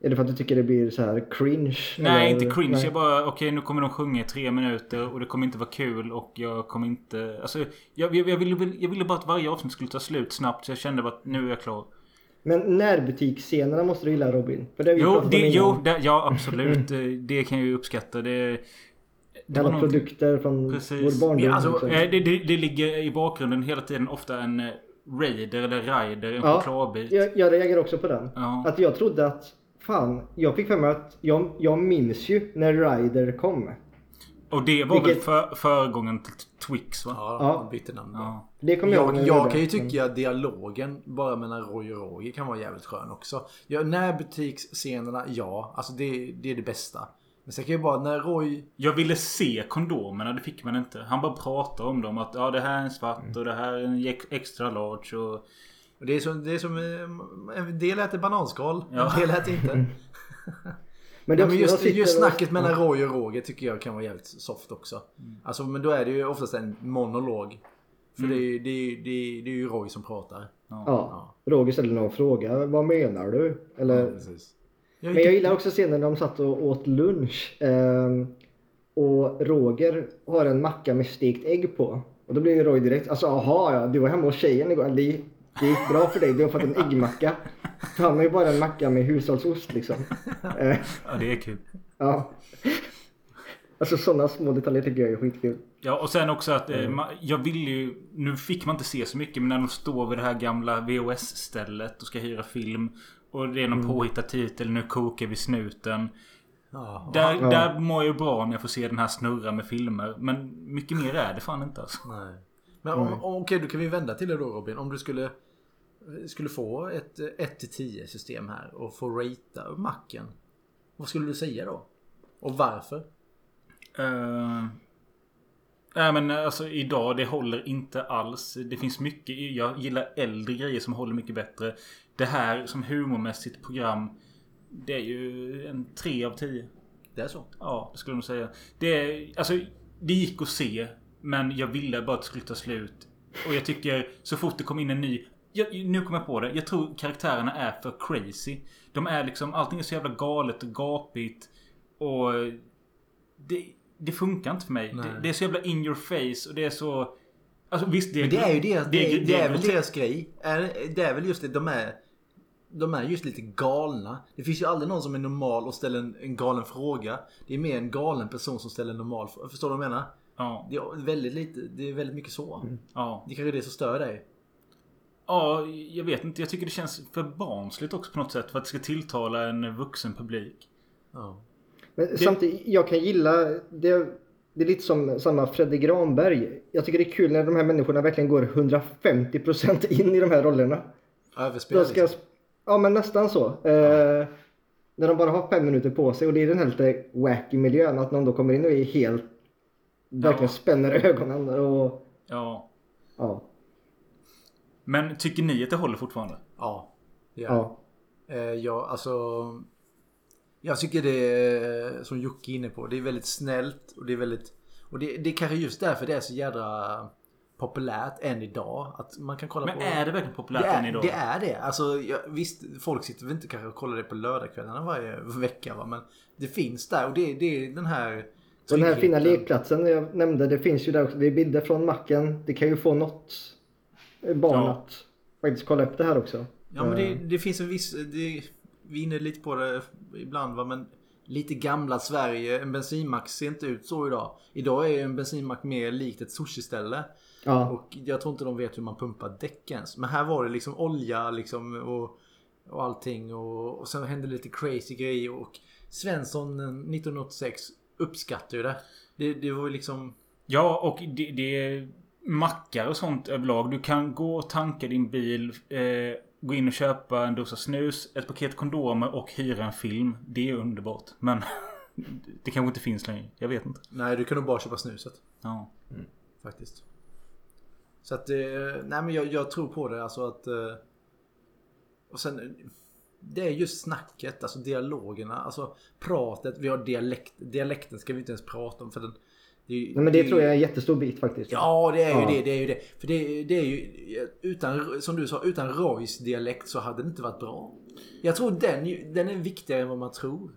Speaker 2: Är det för att du tycker det blir så här cringe?
Speaker 3: Nej,
Speaker 2: eller?
Speaker 3: inte cringe.
Speaker 2: Nej.
Speaker 3: Jag bara, okej nu kommer de sjunga i tre minuter och det kommer inte vara kul och jag kommer inte... Alltså, jag, jag, jag, ville, jag ville bara att varje avsnitt skulle ta slut snabbt så jag kände bara att nu är jag klar.
Speaker 2: Men närbutikscenerna måste du gilla Robin. För det
Speaker 3: Jo, det, jo det, ja absolut. <laughs> Det kan jag ju uppskatta. Det, det
Speaker 2: Alla produkter från
Speaker 3: Precis.
Speaker 2: vår barndom.
Speaker 3: Ja, alltså,
Speaker 2: liksom.
Speaker 3: eh, det, det, det ligger i bakgrunden hela tiden ofta en eh, Raider eller Rider, en
Speaker 2: Ja,
Speaker 3: chokladbit.
Speaker 2: jag, jag reagerar också på den.
Speaker 3: Ja.
Speaker 2: Att jag trodde att, fan, jag fick för mig att, jag, jag minns ju när Ryder kom.
Speaker 3: Och det var
Speaker 2: Vilket-
Speaker 3: väl för, föregången till Twix va?
Speaker 1: Ja,
Speaker 2: Ja.
Speaker 1: de bytte namn.
Speaker 3: Ja.
Speaker 2: Det kommer jag ihåg
Speaker 1: Jag, jag kan ju tycka att dialogen bara mellan Roy och Roger kan vara jävligt skön också. Ja, närbutikscenerna, ja. Alltså det, det är det bästa. Men sen kan ju bara när Roy...
Speaker 3: Jag ville se kondomerna, det fick man inte. Han bara pratade om dem. Att ja, det här är en svart och det här är en ex- extra large och...
Speaker 1: och Det är som, det är som eh, en del äter bananskal,
Speaker 3: Ja.
Speaker 1: en del äter inte. <laughs>
Speaker 2: Men det
Speaker 1: Ja, men just, just
Speaker 2: och-
Speaker 1: snacket mellan Roy och Roger tycker jag kan vara jävligt soft också. Alltså men då är det ju oftast en monolog. För
Speaker 3: Mm.
Speaker 1: det, är, det, är, det, är, det är ju Roy som pratar.
Speaker 2: Ja. Roger ställer någon fråga. Vad menar du? Eller...
Speaker 1: Ja, precis. Jag
Speaker 2: Men jag gillar också scenen när de satt och åt lunch. ehm, och Roger har en macka med stekt ägg på. Och då blir ju Roy direkt, alltså aha ja, du var hemma hos tjejen igår. Det, gick bra för dig, du har fått en äggmacka. För han har ju bara en macka med hushållsost liksom. Eh,
Speaker 3: Ja, det är kul.
Speaker 2: ja. Alltså sådana små detaljer tycker jag är skitkul.
Speaker 3: Ja, och sen också att eh,
Speaker 2: Mm.
Speaker 3: jag ville ju... Nu fick man inte se så mycket, men när de står vid det här gamla VHS-stället och ska hyra film. Och det är någon
Speaker 1: Mm.
Speaker 3: påhittad titel, Nu kokar vi snuten.
Speaker 1: Ja,
Speaker 3: Där,
Speaker 1: ja.
Speaker 3: där mår jag ju bra när jag får se den här snurra med filmer. Men mycket mer är det fan inte alltså.
Speaker 1: Nej. Men om, om, okej, då kan vi vända till det då Robin. Om du skulle, skulle få ett 1-10 system här och få ratea macken. Vad skulle du säga då? Och varför?
Speaker 3: Uh, nej men alltså idag det håller inte alls. Det finns mycket. Jag gillar äldre grejer som håller mycket bättre. Det här som humormässigt program. Det är ju en 3 av 10.
Speaker 1: Det är så?
Speaker 3: Ja, det skulle nog säga. Det, alltså, det gick att se. Men jag ville bara att det skulle ta slut. Och jag tycker så fort det kom in en ny. Jag, nu kommer jag på det. Jag tror karaktärerna är för crazy. De är liksom, allting är så jävla galet och gapigt. Och det, det funkar inte för mig. Det, det är så jävla in your face och det är så... Alltså visst, det är...
Speaker 1: Men det är ju deras, det, är, det är väl
Speaker 3: det-
Speaker 1: deras grej. Det är väl just det, de är... De är just lite galna. Det finns ju aldrig någon som är normal och ställer en, en galen fråga. Det är mer en galen person som ställer en normal fråga. Förstår du vad jag menar?
Speaker 3: Ja.
Speaker 1: Det är väldigt lite, det är väldigt mycket så.
Speaker 3: Ja.
Speaker 1: Det kanske är det som stör dig.
Speaker 3: Ja, jag vet inte. Jag tycker det känns för barnsligt också på något sätt. För att det ska tilltala en vuxen publik.
Speaker 1: Ja.
Speaker 2: Men
Speaker 3: Det-
Speaker 2: samtidigt, jag kan gilla, det, det är lite som samma Freddy Granberg. Jag tycker det är kul när de här människorna verkligen går 150% in i de här rollerna.
Speaker 1: Överspel
Speaker 2: ska,
Speaker 1: liksom.
Speaker 2: ja men nästan så. Eh, när de bara har fem minuter på sig och det är den här lite wacky miljön. Att någon då kommer in och är helt, verkligen
Speaker 3: Ja.
Speaker 2: spänner ögonen och
Speaker 3: Ja.
Speaker 2: ja.
Speaker 3: Men tycker ni att det håller fortfarande?
Speaker 1: Ja.
Speaker 2: Ja.
Speaker 1: det. Eh, ja, alltså... Jag tycker det är, som Jocke är inne på, det är väldigt snällt och det är väldigt... Och det, det är kanske just därför det är så jädra populärt än idag. Att man kan kolla
Speaker 3: Men
Speaker 1: på...
Speaker 3: är det verkligen populärt
Speaker 1: det är,
Speaker 3: än idag?
Speaker 1: Det är det. Alltså ja, visst, folk sitter väl inte kanske och kollar det på lördagskvällarna varje vecka va. Men det finns där och det, det är den här...
Speaker 2: Den här fina lekplatsen jag nämnde, det finns ju där också. Det är bilder från macken. Det kan ju få något barn
Speaker 1: Ja.
Speaker 2: att faktiskt kolla upp det här också.
Speaker 1: Ja men det,
Speaker 2: Eh,
Speaker 1: det finns en viss... Det, vi är inne lite på det ibland va men lite gamla Sverige. En bensinmack ser inte ut så idag. Idag är en bensinmack mer likt ett sushiställe.
Speaker 2: Ja.
Speaker 1: Och jag tror inte de vet hur man pumpar däck ens. Men här var det liksom olja liksom och, och allting och, och sen hände lite crazy grejer och Svensson eh, 1986 uppskattar ju det. Det, det var ju liksom...
Speaker 3: Ja, och det, det är mackar och sånt överlag. Du kan gå och tanka din bil. Eh, gå in och köpa en dosa snus, ett paket kondomer och hyra en film. Det är underbart. Men <laughs> det kanske inte finns längre. Jag vet inte.
Speaker 1: Nej, du kan nog bara köpa snuset.
Speaker 3: Ja.
Speaker 1: Faktiskt. Så att det... Nej men jag, jag tror på det alltså att... eh, Och sen... Det är just snacket, alltså dialogerna, alltså pratet. Vi har dialekt. Dialekten ska vi inte ens prata om för den... Det,
Speaker 2: Nej, men det
Speaker 1: är
Speaker 2: tror jag är en jättestor bit faktiskt.
Speaker 1: Ja, det är ju
Speaker 2: Ja.
Speaker 1: det. Det är ju det. För det, det är ju... Utan, som du sa, utan Roys dialekt så hade det inte varit bra. Jag tror den, den är viktigare än vad man tror.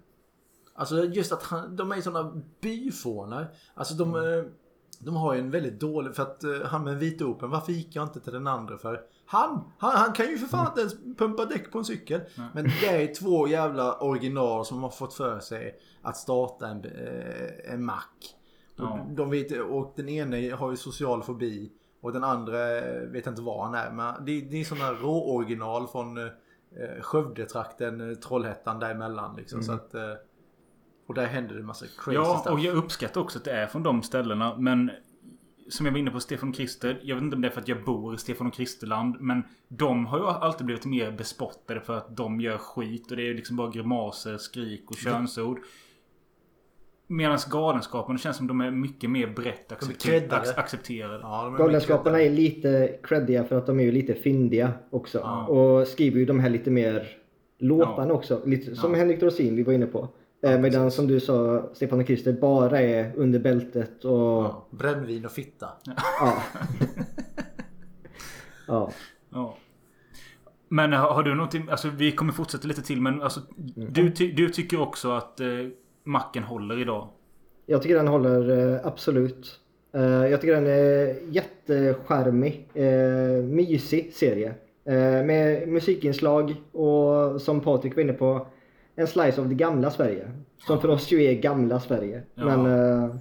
Speaker 1: Alltså just att han, de är sådana byfånar. Alltså de, eh, de har ju en väldigt dålig... För att eh, han med vita open, varför gick jag inte till den andra för? Han, han, han kan ju för fan inte ens pumpa däck på en cykel. Men det är två jävla original som har fått för sig att starta en, eh, en mack.
Speaker 3: Ja.
Speaker 1: de vet, och den ene har ju social fobi. Och den andra eh, vet inte var han är. Men det, det är sådana rå-original från eh, Skövdetrakten, eh, Trollhättan däremellan. Liksom,
Speaker 3: Mm.
Speaker 1: så att, eh, och där händer det en massa crazy
Speaker 3: Ja,
Speaker 1: stuff.
Speaker 3: och jag uppskattar också att det är från de ställena. Men som jag var inne på Stefan och Krister. Jag vet inte om det är för att jag bor i Stefan och Kristerland. Men de har ju alltid blivit mer bespottade för att de gör skit. Och det är liksom bara grimaser, skrik och könsord. Medan Galenskaparna känns som de är mycket mer brett accepter-
Speaker 1: creddade.
Speaker 3: ac- accepterade.
Speaker 1: Ja,
Speaker 2: Galenskaparna är lite creddiga för att de är ju lite fyndiga också. Och skriver ju de här lite mer låtarna också. Lite, som
Speaker 3: Ja.
Speaker 2: Henrik Dorsin vi var inne på. Eh, Medan som du sa, Stefan och Christer bara är under bältet och...
Speaker 1: Brännvin och fitta.
Speaker 2: Ja. <laughs> ja.
Speaker 3: Ja. Men har har du någonting, alltså vi kommer fortsätta lite till men alltså du, ty, du tycker också att eh, macken håller idag?
Speaker 2: Jag tycker den håller eh, absolut. Eh, jag tycker den är jättecharmig, eh, mysig serie. Med musikinslag och som Patrik var inne på, en slice av det gamla Sverige. Som för oss ju är gamla Sverige.
Speaker 1: Ja.
Speaker 2: Men,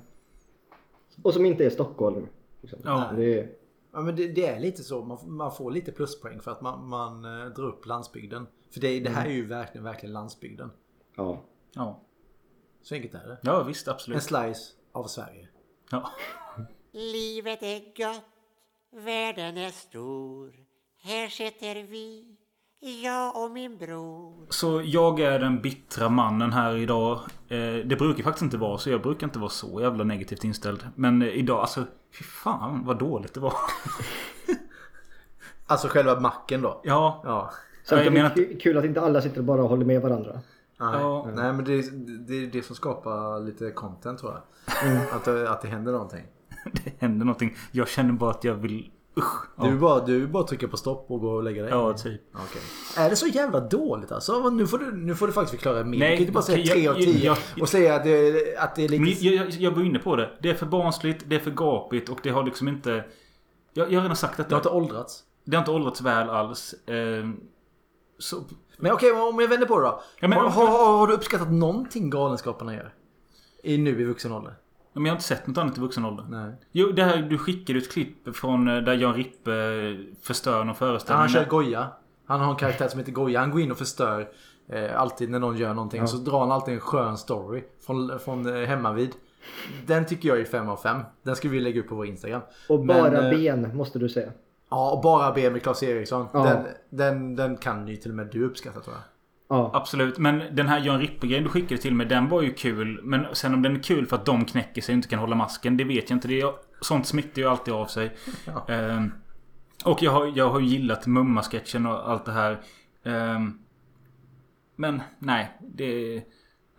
Speaker 2: och som inte är Stockholm. Liksom.
Speaker 1: Ja.
Speaker 2: Det är,
Speaker 1: Ja men det, det är lite så. Man, man får lite pluspoäng för att man, man drar upp landsbygden. För det, det här är ju verkligen, verkligen landsbygden.
Speaker 2: ja.
Speaker 3: Ja.
Speaker 1: Så enkelt är det.
Speaker 3: Ja visst, absolut.
Speaker 1: En slice av Sverige.
Speaker 3: Ja.
Speaker 9: Livet är gott, världen är stor. Här sitter vi, jag och min bror.
Speaker 3: Så jag är den bittra mannen här idag. Eh, det brukar faktiskt inte vara så. Jag brukar inte vara så jävla negativt inställd. Men eh, idag, alltså fy fan vad dåligt det var.
Speaker 1: Alltså själva macken då?
Speaker 3: Ja.
Speaker 1: Ja.
Speaker 2: Så
Speaker 3: Ja, jag menar
Speaker 2: kul- kul att inte alla sitter och bara håller med varandra.
Speaker 1: Nej,
Speaker 3: Ja.
Speaker 1: Nej men det, är- det är det som skapar lite content tror jag. Att, det- att det händer någonting. <laughs>
Speaker 3: Det händer någonting. Jag känner bara att jag vill... Usch.
Speaker 1: Du är bara, du är bara trycka på stopp och gå och lägga dig.
Speaker 3: Ja, typ.
Speaker 1: Okej. Är det så jävla dåligt alltså? Nu får du, nu får du faktiskt förklara mer.
Speaker 3: Nej,
Speaker 1: du kan inte bara säga
Speaker 3: okej,
Speaker 1: 3
Speaker 3: jag-
Speaker 1: av 10
Speaker 3: jag-
Speaker 1: och säga att det, att det är lite...
Speaker 3: Jag, jag, jag var inne på det. Det är för barnsligt, det är för gapigt och det har liksom inte... Jag, jag har redan sagt detta.
Speaker 1: Det har inte åldrats.
Speaker 3: Det har inte åldrats väl alls. Eh, så...
Speaker 1: Men okej, om jag vänder på det då.
Speaker 3: Ja, men-
Speaker 1: har, har, har du uppskattat någonting Galenskaparna gör? I nu i vuxen ålder?
Speaker 3: Men jag har inte sett något annat i vuxen ålder.
Speaker 1: Nej.
Speaker 3: Jo, det här du skickade ett klipp från eh, där Jan Rippe eh, förstör någon
Speaker 1: Ja,
Speaker 3: föreställning.
Speaker 1: han kör Goja. Han har en karaktär som heter Goja. Han går in och förstör eh, alltid när någon gör någonting.
Speaker 2: Ja.
Speaker 1: Så drar han alltid en skön story från, från eh, hemmavid. Den tycker jag är 5 av 5. Den ska vi lägga upp på vår Instagram.
Speaker 2: Och
Speaker 1: Men,
Speaker 2: bara
Speaker 1: eh,
Speaker 2: ben måste du säga.
Speaker 1: Ja, och bara be med Claes Eriksson.
Speaker 2: Ja.
Speaker 1: Den, den, den kan ju till och med du uppskatta tror jag.
Speaker 2: Ja.
Speaker 3: Absolut. Men den här Jan Rippe-grejen du skickade till mig, den var ju kul. Men sen om den är kul för att de knäcker sig och inte kan hålla masken, det vet jag inte. Det är, sånt smittar ju alltid av sig. Ehm, och jag har, jag har ju gillat Mumma-sketchen och allt det här. Ehm, men nej, det...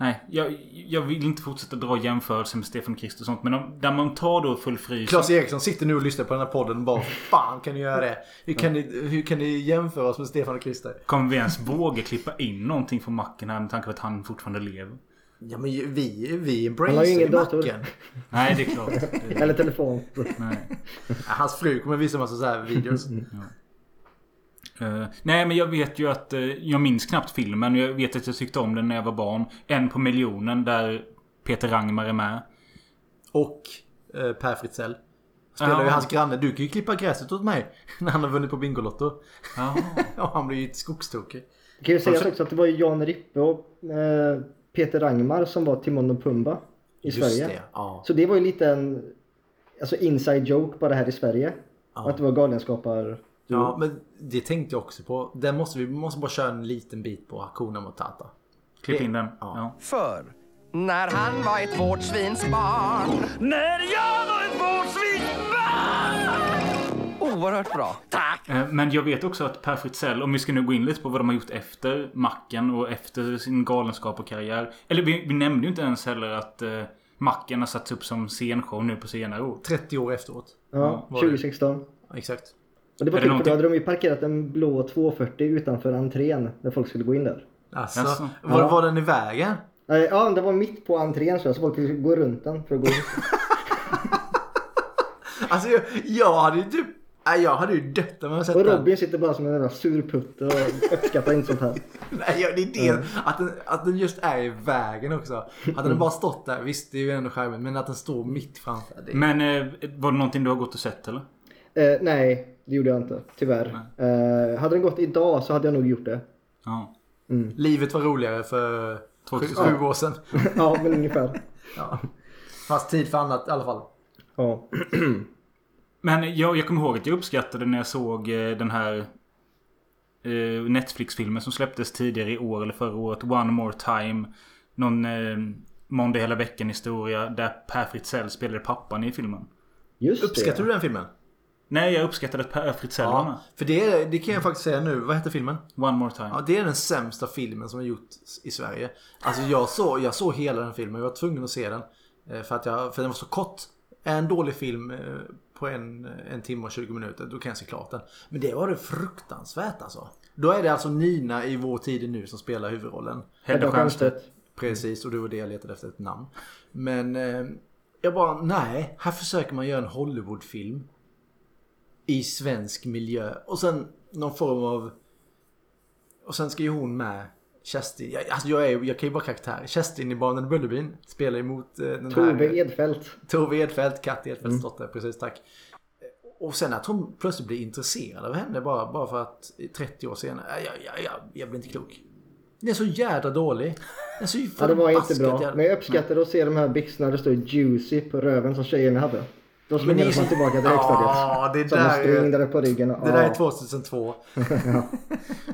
Speaker 3: Nej, jag, jag vill inte fortsätta dra jämförelser med Stefan Krister och sånt. Men om, där man tar då full frys...
Speaker 1: Claes Eriksson sitter nu och lyssnar på den här podden och bara Fan kan ni göra det? Hur kan, ni, hur kan ni jämföra oss med Stefan och Christer?
Speaker 3: Kommer vi ens våga klippa in någonting från macken här med tanke på att han fortfarande lever?
Speaker 1: Ja men vi, vi embracear
Speaker 2: ingen
Speaker 1: ju
Speaker 2: dator.
Speaker 1: macken.
Speaker 3: Nej, det är klart. <laughs>
Speaker 2: Eller telefon.
Speaker 3: Nej.
Speaker 1: Ja, Hans fru kommer visa massa så här videos.
Speaker 3: Eh, nej men jag vet ju att... eh, jag minns knappt filmen. Jag vet att jag tyckte om den när jag var barn. En på miljonen där Peter Rangmar är med.
Speaker 1: Och eh, Per Fritzell. Spelar ju
Speaker 3: Ja.
Speaker 1: hans granne. Du kan ju klippa gräset åt mig. <laughs> När han har vunnit på Bingolotto.
Speaker 3: Ja. <laughs>
Speaker 1: och han blir ju skogstokig.
Speaker 2: Det kan ju sägas också att det var ju Jan Rippe och Peter Rangmar som var Timon och Pumba i
Speaker 1: Just
Speaker 2: Sverige.
Speaker 1: det, ja.
Speaker 2: Så det var ju lite en alltså inside joke bara här i Sverige.
Speaker 1: Ja.
Speaker 2: Att det var galenskapar.
Speaker 1: Ja, men det tänkte jag också på. Den måste vi vi måste bara köra en liten bit på Hakuna Matata.
Speaker 3: Klipp in den.
Speaker 1: Ja.
Speaker 3: Ja.
Speaker 14: För när han var ett vårdsvinsbarn
Speaker 6: När jag var ett vårdsvinsbarn!
Speaker 14: Oerhört bra. Tack!
Speaker 3: Eh, Men jag vet också att Per Fritzell, om vi ska nu gå in lite på vad de har gjort efter Macken och efter sin galenskap och karriär. Eller vi, vi nämnde ju inte ens heller att eh, Macken har satts upp som scenshow nu på senare år.
Speaker 1: 30 år efteråt.
Speaker 2: Ja,
Speaker 1: var det.
Speaker 2: 2016.
Speaker 1: Ja, Exakt.
Speaker 2: Och det var kul för då
Speaker 3: någonting-
Speaker 2: hade de ju parkerat en blå 240 utanför entrén när folk skulle gå in där.
Speaker 1: Alltså,
Speaker 3: Jaså?
Speaker 1: var,
Speaker 2: Ja.
Speaker 1: var den i vägen?
Speaker 2: Ja, det var mitt på entrén så folk fick gå runt den för att gå in. <laughs>
Speaker 1: Alltså jag, jag hade ju typ... Jag hade ju dött om jag sett
Speaker 2: Och
Speaker 1: den.
Speaker 2: Robin sitter bara som en jävla surputte och uppskattar inte sånt här. <laughs>
Speaker 1: Nej, ja, det är det. Att, den, att den just är i vägen också. Hade den bara stått där, visst det är ju ändå charmigt. Men att den står mitt framför. Det.
Speaker 3: Men eh, var det någonting du har gått och sett eller?
Speaker 2: Eh, nej, det gjorde jag inte. Tyvärr. Eh, hade den gått idag så hade jag nog gjort det.
Speaker 3: Ja.
Speaker 1: Livet var roligare för sju,
Speaker 3: 2000.
Speaker 1: sju år sedan. <laughs>
Speaker 2: ja, men ungefär.
Speaker 1: Ja. Fast tid för annat i alla fall.
Speaker 2: Ja. <clears throat>
Speaker 3: Men jag, jag kommer ihåg att jag uppskattade när jag såg eh, den här eh, Netflix-filmen som släpptes tidigare i år eller förra året. One More Time. Någon eh, Måndag hela veckan historia där Per Fritzell spelade pappan i filmen.
Speaker 2: Just
Speaker 1: Uppskattar
Speaker 2: det.
Speaker 1: du den filmen?
Speaker 3: Nej, jag uppskattade att Per Fritzell.
Speaker 1: Ja, för det, det kan jag faktiskt säga nu. Vad heter filmen?
Speaker 3: One More Time.
Speaker 1: Ja, det är den sämsta filmen som har gjorts i Sverige. Alltså jag såg, jag såg hela den filmen. Jag var tvungen att se den. Eh, För att jag, för den var så kort. En dålig film eh, på en, en timme och 20 minuter. Då kan jag se klart den. Men det var det fruktansvärt alltså. Då är det alltså Nina i Vår tid nu som spelar huvudrollen.
Speaker 3: Hedda Stiernstedt.
Speaker 1: Precis, och det var det jag letade efter ett namn. Men eh, jag bara, nej. Här försöker man göra en Hollywoodfilm. I svensk miljö. Och sen någon form av... Och sen ska ju hon med. Kerstin. Jag, alltså jag, är, jag kan ju bara karaktär. Kerstin i Barnen i Bullerbyn. Spelar emot eh, den
Speaker 2: Tove
Speaker 1: här...
Speaker 2: Edfeldt.
Speaker 1: Tove Edfeldt, Katt Edfeldts
Speaker 2: Mm.
Speaker 1: dotter. Precis, tack. Och sen att hon plötsligt blir intresserad av henne bara, bara för att 30 år senare. Jag, jag, jag, jag blir inte klok. Den är så jädra dålig. Den är så
Speaker 2: Ja, det var inte bra.
Speaker 1: jävla-
Speaker 2: Men jag uppskattade att se de här byxorna det står juicy på röven som tjejerna hade. Då slungades man
Speaker 1: så-
Speaker 2: tillbaka till högstadiet.
Speaker 1: Ja, det där är-
Speaker 2: på ryggen. och-
Speaker 1: Det där
Speaker 2: ja.
Speaker 1: är 2002.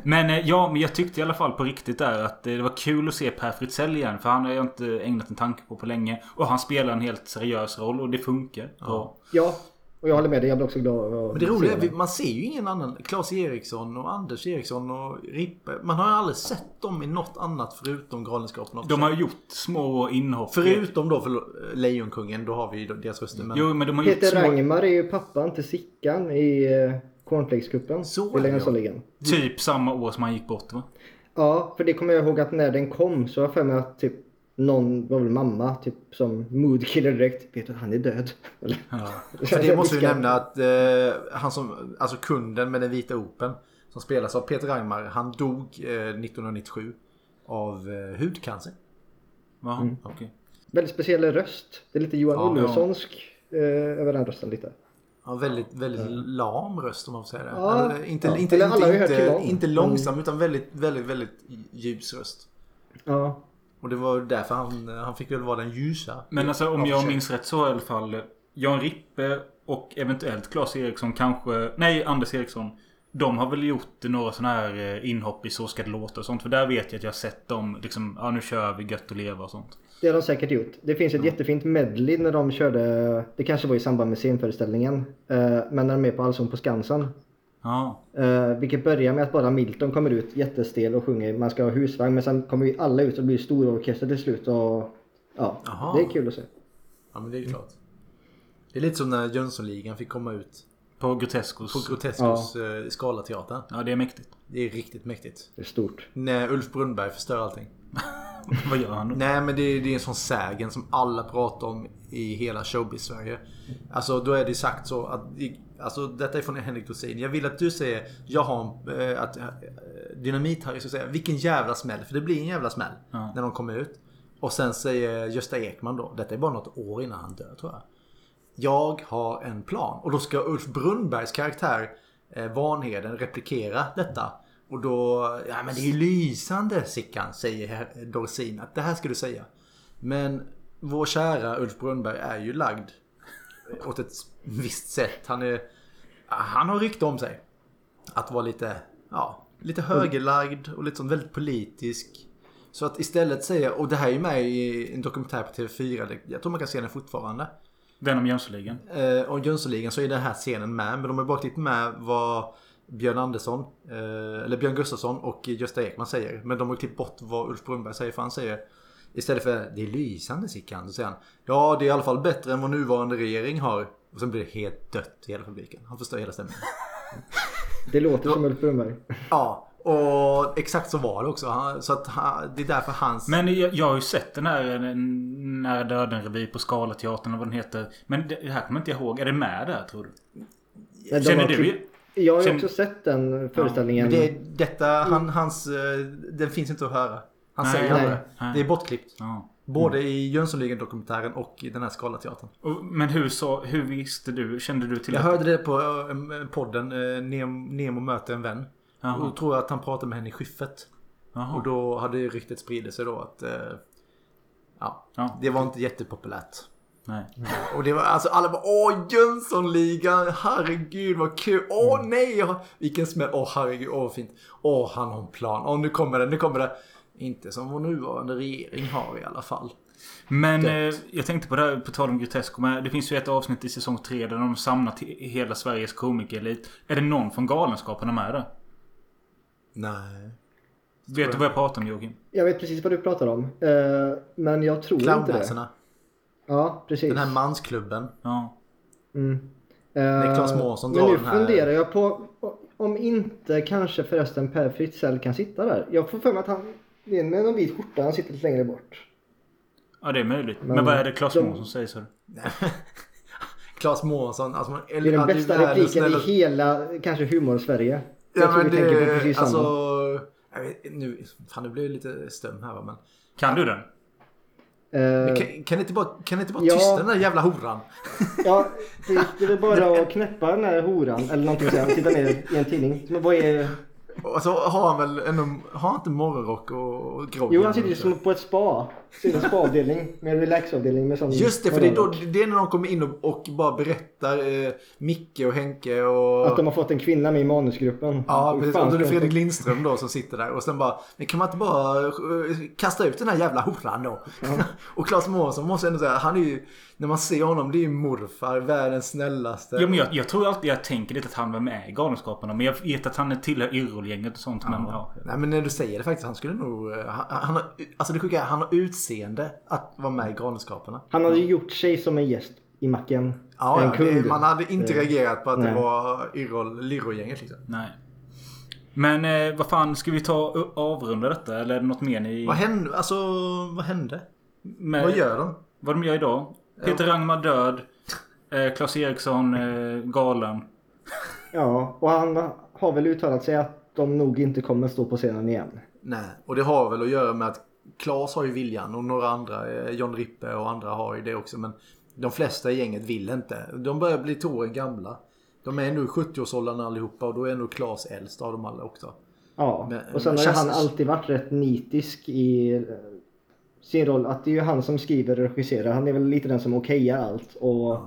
Speaker 3: Men eh, ja, men jag tyckte i alla fall på riktigt där att eh, det var kul att se Per Fritzell igen. För han har jag inte ägnat en tanke på på länge. Och han spelar en helt seriös roll och det funkar bra.
Speaker 2: Ja, och jag håller med dig. Jag blir också glad att
Speaker 1: Men det roliga är att man ser ju ingen annan. Claes Eriksson och Anders Eriksson och Rippe. Man har ju aldrig sett dem i något annat förutom Galenskapen också.
Speaker 3: De har gjort små inhopp.
Speaker 1: Förutom då för Lejonkungen, då har vi ju deras röster. Men...
Speaker 3: Jo, men de har gjort
Speaker 2: Peter
Speaker 3: små...
Speaker 2: Rangmar är ju pappan till Sickan i eh, Cornflakescupen.
Speaker 1: Så är det, ja.
Speaker 3: Typ samma år som han gick bort va?
Speaker 2: Ja, för det kommer jag ihåg att när den kom så har jag för mig att typ någon, var väl mamma, typ som moodkiller direkt. Vet du att han är död? Eller?
Speaker 1: För <laughs> det måste vi nämna att eh, han som, alltså kunden med den vita open som spelas av Peter Rangmar, han dog eh, 1997 av eh, hudcancer.
Speaker 3: Jaha,
Speaker 2: Mm.
Speaker 3: okej.
Speaker 2: Väldigt speciell röst. Det är lite Johan
Speaker 1: Ja.
Speaker 2: Olssonsk eh, över den rösten lite.
Speaker 1: Ja, väldigt, väldigt lam röst om man får säga det.
Speaker 2: Ja.
Speaker 1: Eller, inte,
Speaker 2: Ja.
Speaker 1: inte, inte, inte, inte långsam utan väldigt, väldigt, väldigt ljus röst.
Speaker 2: Ja.
Speaker 1: Och det var därför han, han fick väl vara den ljusa.
Speaker 3: Men alltså om
Speaker 1: Ja,
Speaker 3: jag minns rätt så i alla fall. Jan Rippe och eventuellt Claes Eriksson kanske. Nej, Anders Eriksson. De har väl gjort några sådana här eh, inhopp i Så ska det låta och sånt. För där vet jag att jag har sett dem liksom. Ja nu kör vi gött och leva och sånt.
Speaker 2: Det har de säkert gjort. Det finns ett jättefint medley när de körde, det kanske var i samband med scenföreställningen, eh, men när de är på Allsång på Skansen.
Speaker 3: Ja.
Speaker 2: Eh, vilket börjar med att bara Milton kommer ut jättestel och sjunger man ska ha husvagn men sen kommer ju alla ut och blir stor orkester till slut och ja,
Speaker 1: Jaha.
Speaker 2: det är kul att se.
Speaker 1: Ja men det är ju klart. Det är lite som när Jönssonligan fick komma ut.
Speaker 3: På Groteskos.
Speaker 1: På Groteskos ja. Skalateatern.
Speaker 3: Ja det är mäktigt.
Speaker 1: Det är riktigt mäktigt.
Speaker 2: Det är stort.
Speaker 1: När Ulf Brunnberg förstör allting. <laughs>
Speaker 3: Vad gör han då?
Speaker 1: Nej men det är, det är en sån sägen som alla pratar om i hela showbiz-Sverige. Alltså då är det sagt så att Alltså detta är från Henrik Dorsin. Jag vill att du säger Jag har en, äh, att äh, Dynamit-Harry ska säga Vilken jävla smäll. För det blir en jävla smäll.
Speaker 3: Ja.
Speaker 1: När de kommer ut. Och sen säger Gösta Ekman då. Detta är bara något år innan han dör tror jag. Jag har en plan. Och då ska Ulf Brunnbergs karaktär eh, Vanheden replikera detta. Och då, ja men det är ju lysande Sickan, säger Dorsin. Att det här ska du säga. Men vår kära Ulf Brunnberg är ju lagd åt ett visst sätt. Han är, han har rykte om sig. Att vara lite, ja, lite högerlagd och lite sånt väldigt politisk. Så att istället säga, och det här är ju med i en dokumentär på TV4. det- Jag tror man kan se den fortfarande.
Speaker 3: Den om Jönssonligan.
Speaker 1: Eh, och Jönssonligan så är den här scenen med. Men de har bara klippt med vad Björn Andersson, eh, eller Björn Gustafsson och Gösta Ekman säger. Men de har klippt bort vad Ulf Brunnberg säger. För han säger istället för det är lysande Sickan. Så säger han ja det är i alla fall bättre än vad nuvarande regering har. Och sen blir det helt dött i hela publiken. Han förstör hela stämningen. <laughs>
Speaker 2: Det låter som Ulf Brunnberg.
Speaker 1: Ja, och exakt så var det också. Han, så att han, det är därför hans...
Speaker 3: Men jag, jag har ju sett den här eh, När döden-revy på Scalateatern och vad den heter. Men det, det här kommer jag inte ihåg. Är det med där tror du?
Speaker 2: Men
Speaker 3: Känner du?
Speaker 2: klipp- Jag har ju
Speaker 3: Känner-
Speaker 2: också sett den föreställningen.
Speaker 1: Men det, detta, han, hans, eh, den finns inte att höra. Han
Speaker 3: Nej,
Speaker 1: säger aldrig.
Speaker 3: nej.
Speaker 1: Det är bortklippt.
Speaker 3: Ja.
Speaker 1: Både i Jönssonligan-dokumentären och i den här Scalateatern.
Speaker 3: Men hur, så, hur visste du? Kände du till
Speaker 1: Jag hörde det på podden eh, Nemo, möter en vän.
Speaker 3: Jaha.
Speaker 1: Och då tror jag att han pratade med henne i.
Speaker 3: Jaha.
Speaker 1: Och då hade ryktet spridit sig då att... Eh, ja,
Speaker 3: Ja.
Speaker 1: det var inte jättepopulärt.
Speaker 3: Nej.
Speaker 1: Och det var alltså alla bara åh Jönssonligan, herregud vad kul, åh
Speaker 3: Mm.
Speaker 1: nej, vilken smäll, åh herregud, åh fint, åh han har en plan, åh nu kommer det, nu kommer det. Inte som vår nuvarande regering har i alla fall.
Speaker 3: Men eh, jag tänkte på det här, på tal om Grotesco. Men det finns ju ett avsnitt i säsong 3 där de samlat he- hela Sveriges komikerelit. Är det någon från Galenskaparna med där?
Speaker 1: Nej.
Speaker 3: Vet du vad jag pratar om Joakim?
Speaker 2: Jag vet precis vad du pratar om. Eh, men jag tror inte det. Ja, precis.
Speaker 1: Den här mansklubben.
Speaker 3: Ja.
Speaker 2: Mm. Eh,
Speaker 1: Månsson
Speaker 2: Men
Speaker 1: drar
Speaker 2: nu
Speaker 1: den här-
Speaker 2: funderar jag på om inte kanske förresten Per Fritzell kan sitta där. Jag får för mig att han, det är med någon vit skjorta, han sitter lite längre bort.
Speaker 3: Ja, det är möjligt. Men,
Speaker 2: Men
Speaker 3: vad är det Claes
Speaker 2: de-
Speaker 3: Månsson säger så? <laughs>
Speaker 1: Claes Månsson, alltså man,
Speaker 2: Det är den bästa repliken i hela, kanske humor-Sverige.
Speaker 1: Ja
Speaker 2: jag tror
Speaker 1: men
Speaker 2: vi tänker på
Speaker 1: det,
Speaker 2: precis
Speaker 1: alltså...
Speaker 2: samma.
Speaker 1: Jag vet, nu, fan det blir lite stum här va men...
Speaker 3: Kan du den?
Speaker 2: Eh,
Speaker 1: kan, kan ni inte bara, kan ni inte bara
Speaker 2: ja.
Speaker 1: tysta den där jävla horan? <laughs>
Speaker 2: ja, det, det är bara att knäppa den här horan eller någonting sånt. Sitta ner i en tidning. Men vad är...
Speaker 1: Och så har han väl ändå, har han inte morgonrock och, och grogg?
Speaker 2: Jo, han sitter ju som på ett spa. Sitter spaavdelning med relaxavdelning med sån...
Speaker 1: Just det, för det är, då, det är när de kommer in och, och bara berättar eh, Micke och Henke och...
Speaker 2: Att de har fått en kvinna med i manusgruppen.
Speaker 1: Ja,
Speaker 2: Och
Speaker 1: precis. Och då är det Fredrik Lindström då som sitter där och sen bara Men kan man inte bara eh, kasta ut den här jävla horan då? <laughs> och Claes Månsson måste ändå säga, han är ju När man ser honom, det är ju morfar, världens snällaste.
Speaker 3: Ja, men jag, jag tror alltid jag tänker lite att han var med i Galenskaparna. Men jag vet att han är tillhör Yrrol-gänget och sånt. Men, ja.
Speaker 1: Nej men när du säger det faktiskt, han skulle nog... eh, Han, han har, alltså det sjuka är, han har utseende att vara med i Galenskaparna.
Speaker 2: Han hade ju gjort sig som en gäst i macken.
Speaker 1: Ja,
Speaker 2: en
Speaker 1: ja
Speaker 2: kund.
Speaker 1: det, man hade inte
Speaker 2: Eh,
Speaker 1: reagerat på att
Speaker 2: nej.
Speaker 1: det var Yrrol, Lyrrol-gänget liksom.
Speaker 3: Nej. Men eh, vad fan, ska vi ta avrunda detta? Eller är det något mer ni...
Speaker 1: Vad hände? Alltså, vad hände?
Speaker 3: Med-
Speaker 1: Vad gör de?
Speaker 3: Vad de gör idag? Peter Rangmar död. Eh, Claes Eriksson eh, galen.
Speaker 2: Ja, och han har väl uttalat sig att de nog inte kommer stå på scenen igen.
Speaker 1: Nej, och det har väl att göra med att Claes har ju viljan och några andra, eh, John Rippe och andra har ju det också. Men de flesta i gänget vill inte. De börjar bli till åren gamla. De är nu i 70-årsåldern allihopa och då är nog Claes äldst av dem alla också.
Speaker 2: Ja,
Speaker 1: Men-
Speaker 2: och sen har ju
Speaker 1: känns-
Speaker 2: han alltid varit rätt nitisk i eh, sin roll. Att det är ju han som skriver och regisserar. Han är väl lite den som okejar allt. Och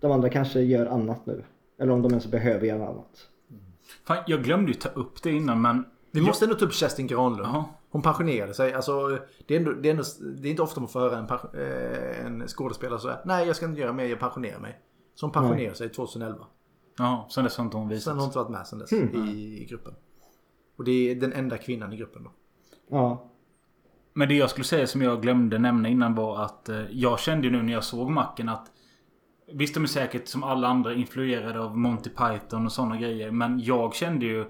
Speaker 2: de andra kanske gör annat nu. Eller om de ens behöver göra annat.
Speaker 3: Fan, jag glömde ju ta upp det innan men...
Speaker 1: Vi måste ändå ta upp Kerstin Granlund.
Speaker 3: Jaha.
Speaker 1: Hon pensionerade sig. Alltså, det, är ändå, det, är ändå, det är inte ofta man får höra en, eh, en skådespelare säga Nej, jag ska inte göra mer, jag pensionerar mig. Så hon pensionerade sig 2011.
Speaker 3: Ja, sen dess har inte hon visat.
Speaker 1: Sen har hon inte varit med sen dess
Speaker 2: Hmm.
Speaker 1: i, i gruppen. Och det är den enda kvinnan i gruppen då.
Speaker 2: Ja.
Speaker 3: Men det jag skulle säga som jag glömde nämna innan var att eh, jag kände ju nu när jag såg Macken att Visst de är säkert som alla andra influerade av Monty Python och sådana grejer. Men jag kände ju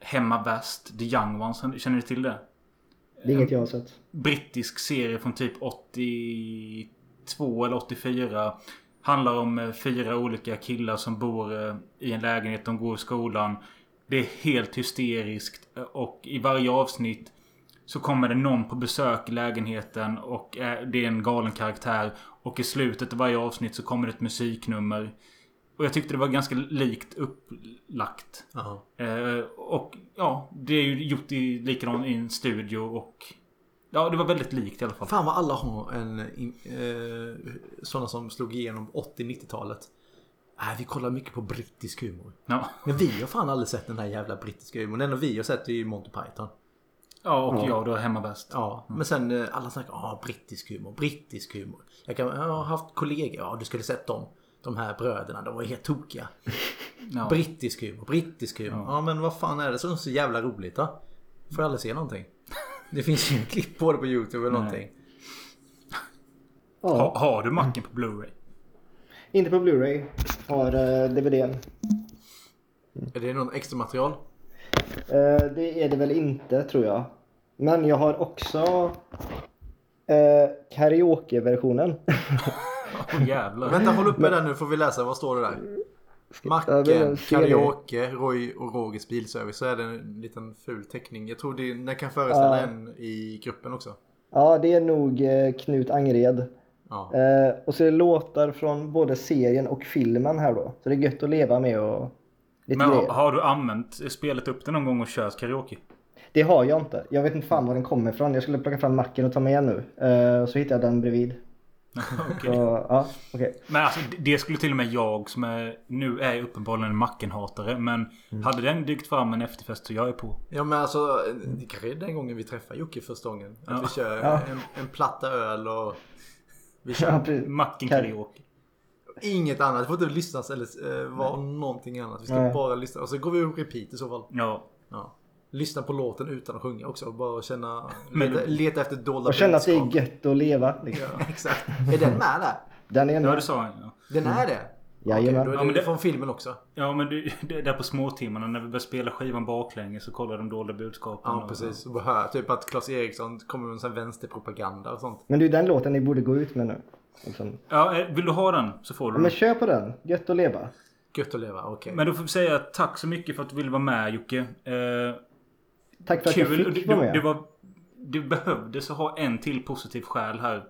Speaker 3: Hemma Väst, The Young Ones. Känner ni till det?
Speaker 2: Det är inget jag har sett.
Speaker 3: Brittisk serie från typ 82 eller 84. Handlar om eh, fyra olika killar som bor eh, i en lägenhet. De går i skolan. Det är helt hysteriskt. Och i varje avsnitt så kommer det någon på besök i lägenheten och det är en galen karaktär. Och i slutet av varje avsnitt så kommer det ett musiknummer. Och jag tyckte det var ganska likt upplagt. Eh, och ja, det är ju gjort i likadant i en studio och... Ja, det var väldigt likt i alla fall.
Speaker 1: Fan vad alla har en... Eh, sådana som slog igenom 80-90-talet. Nej, vi kollar mycket på brittisk humor.
Speaker 3: Ja.
Speaker 1: Men vi har fan aldrig sett den här jävla brittiska humorn. Den enda vi har sett är ju Monty Python.
Speaker 3: Ja, och
Speaker 1: Ja.
Speaker 3: jag då hemma bäst.
Speaker 1: Ja, men sen eh, alla snackar ah, brittisk humor, brittisk humor. Jag, kan, jag har haft kollegor, ja du skulle sett dem. De här bröderna, de var helt tokiga.
Speaker 3: Ja.
Speaker 1: Brittisk humor, brittisk humor. Ja. men vad fan är det som är så jävla roligt då? Får jag aldrig se någonting? Det finns ju en klipp på det på YouTube eller
Speaker 3: Nej.
Speaker 1: någonting.
Speaker 3: Ha, har du macken på Blu-ray?
Speaker 2: Inte på Blu-ray. Har uh, DVDn.
Speaker 1: Är det någon extra material?
Speaker 2: Eh, det är det väl inte tror jag. Men jag har också uh, karaoke-versionen.
Speaker 3: Åh jävlar.
Speaker 1: Vänta, håll uppe den nu får vi läsa. Vad står det där? Macken,
Speaker 2: men det.
Speaker 1: karaoke, Roy och Rogers bilservice. Så är det en liten ful teckning. Jag tror det, den kan föreställa
Speaker 2: Ja.
Speaker 1: en i gruppen också.
Speaker 2: Ja, det är nog eh, Knut Angered.
Speaker 1: Ja.
Speaker 2: Eh, och så är det låtar från både serien och filmen här då. Så det är gött att leva med och
Speaker 3: Men
Speaker 2: grejer.
Speaker 3: har, har du använt spelet upp det någon gång och kört karaoke?
Speaker 2: Det har jag inte. Jag vet inte fan var den kommer ifrån. Jag skulle plocka fram macken och ta med nu. Eh, så hittade jag den bredvid. <laughs>
Speaker 3: Okej.
Speaker 2: Så, ja, okej.
Speaker 3: Men alltså det- skulle till och med jag som är, nu är uppenbarligen en Macken-hatare. Men
Speaker 1: Mm.
Speaker 3: hade den dykt fram en efterfest så jag är på.
Speaker 1: Ja men alltså det kanske är den gången vi träffar Jocke första gången. Att
Speaker 3: Ja.
Speaker 1: vi kör
Speaker 3: Ja.
Speaker 1: en, en platta öl och vi <laughs>
Speaker 2: Ja,
Speaker 1: kör
Speaker 2: precis.
Speaker 3: Macken karaoke.
Speaker 1: Inget annat. Det får inte lyssnas eller uh, vara någonting annat. Vi ska
Speaker 2: Nej.
Speaker 1: bara lyssna. Och så går vi upp repeat i så fall.
Speaker 3: Ja.
Speaker 1: Ja. Lyssna på låten utan att sjunga också. och Bara känna, leta, leta efter dolda
Speaker 2: Och känna att det är
Speaker 1: budskap.
Speaker 2: gött att leva. Liksom.
Speaker 1: Ja, exakt. Är den med där?
Speaker 2: Den är
Speaker 3: Ja
Speaker 2: med.
Speaker 3: det sa han ja.
Speaker 1: Den är det?
Speaker 2: Jajamän.
Speaker 1: Okej, då är
Speaker 3: Ja,
Speaker 1: det,
Speaker 3: men det-
Speaker 1: från filmen också.
Speaker 3: Ja men du, det där på småtimmarna när vi började spela skivan baklänges så kollade de dolda budskapen.
Speaker 1: Ja
Speaker 3: och-
Speaker 1: precis. Och hör typ att Claes Eriksson kommer med en sån vänsterpropaganda och sånt.
Speaker 2: Men du, den låten ni borde gå ut med nu. Liksom.
Speaker 3: Ja, eh, vill du ha den så får du
Speaker 2: Ja,
Speaker 3: den.
Speaker 2: men kör på den. Gött att leva.
Speaker 1: Gött att leva, okej.
Speaker 3: Men då får vi säga tack så mycket för att du ville vara med Jocke. Eh,
Speaker 2: Tack för att jag
Speaker 3: kul.
Speaker 2: fick vara med.
Speaker 3: var, det behövdes att ha en till positiv själ här.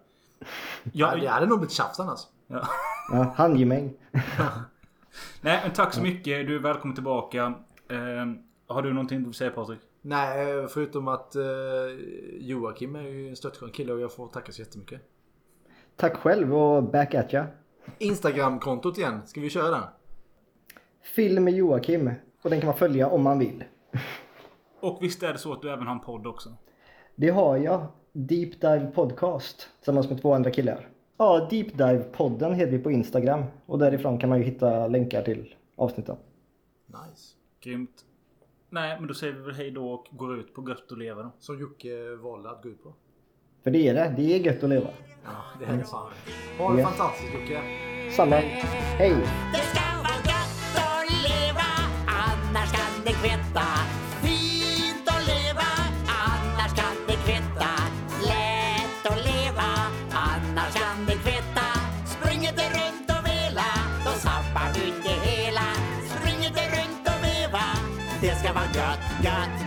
Speaker 1: Ja,
Speaker 3: Jag,
Speaker 1: det hade nog blivit tjafs annars.
Speaker 3: ja.
Speaker 2: Ja, handgemäng. <laughs>
Speaker 3: Nej men tack så mycket. Du är välkommen tillbaka. Eh, har du någonting du vill säga Patrik?
Speaker 1: Nej, förutom att eh, Joakim är ju en störtskön kille och jag får tacka så jättemycket.
Speaker 2: Tack själv och back at ya.
Speaker 1: Instagram-kontot igen, ska vi köra?
Speaker 2: Film med Joakim. Och den kan man följa om man vill.
Speaker 3: Och visst är det så att du även har en podd också?
Speaker 2: Det har jag. Deep Dive Podcast. Tillsammans med två andra killar. Ja, Deep Dive-podden heter vi på Instagram. Och därifrån kan man ju hitta länkar till avsnitten.
Speaker 1: Nice.
Speaker 3: Grymt. Nej men då säger vi väl hej då och går ut på gött och leva då.
Speaker 1: Som Jocke valde att gå ut på.
Speaker 2: För det är det. Det är gött att leva.
Speaker 1: Ja, det är det fan. Ha det
Speaker 2: Ja.
Speaker 1: fantastiskt Jocke.
Speaker 2: Samma. Hej!
Speaker 6: Det ska vara gött att leva, annars kan det kvitta. Fint att leva, annars kan det kvitta. Lätt att leva, annars kan det kvitta. Spring inte runt och vela, då sabbar du det hela. Spring inte runt och veva, det ska vara gött, gött.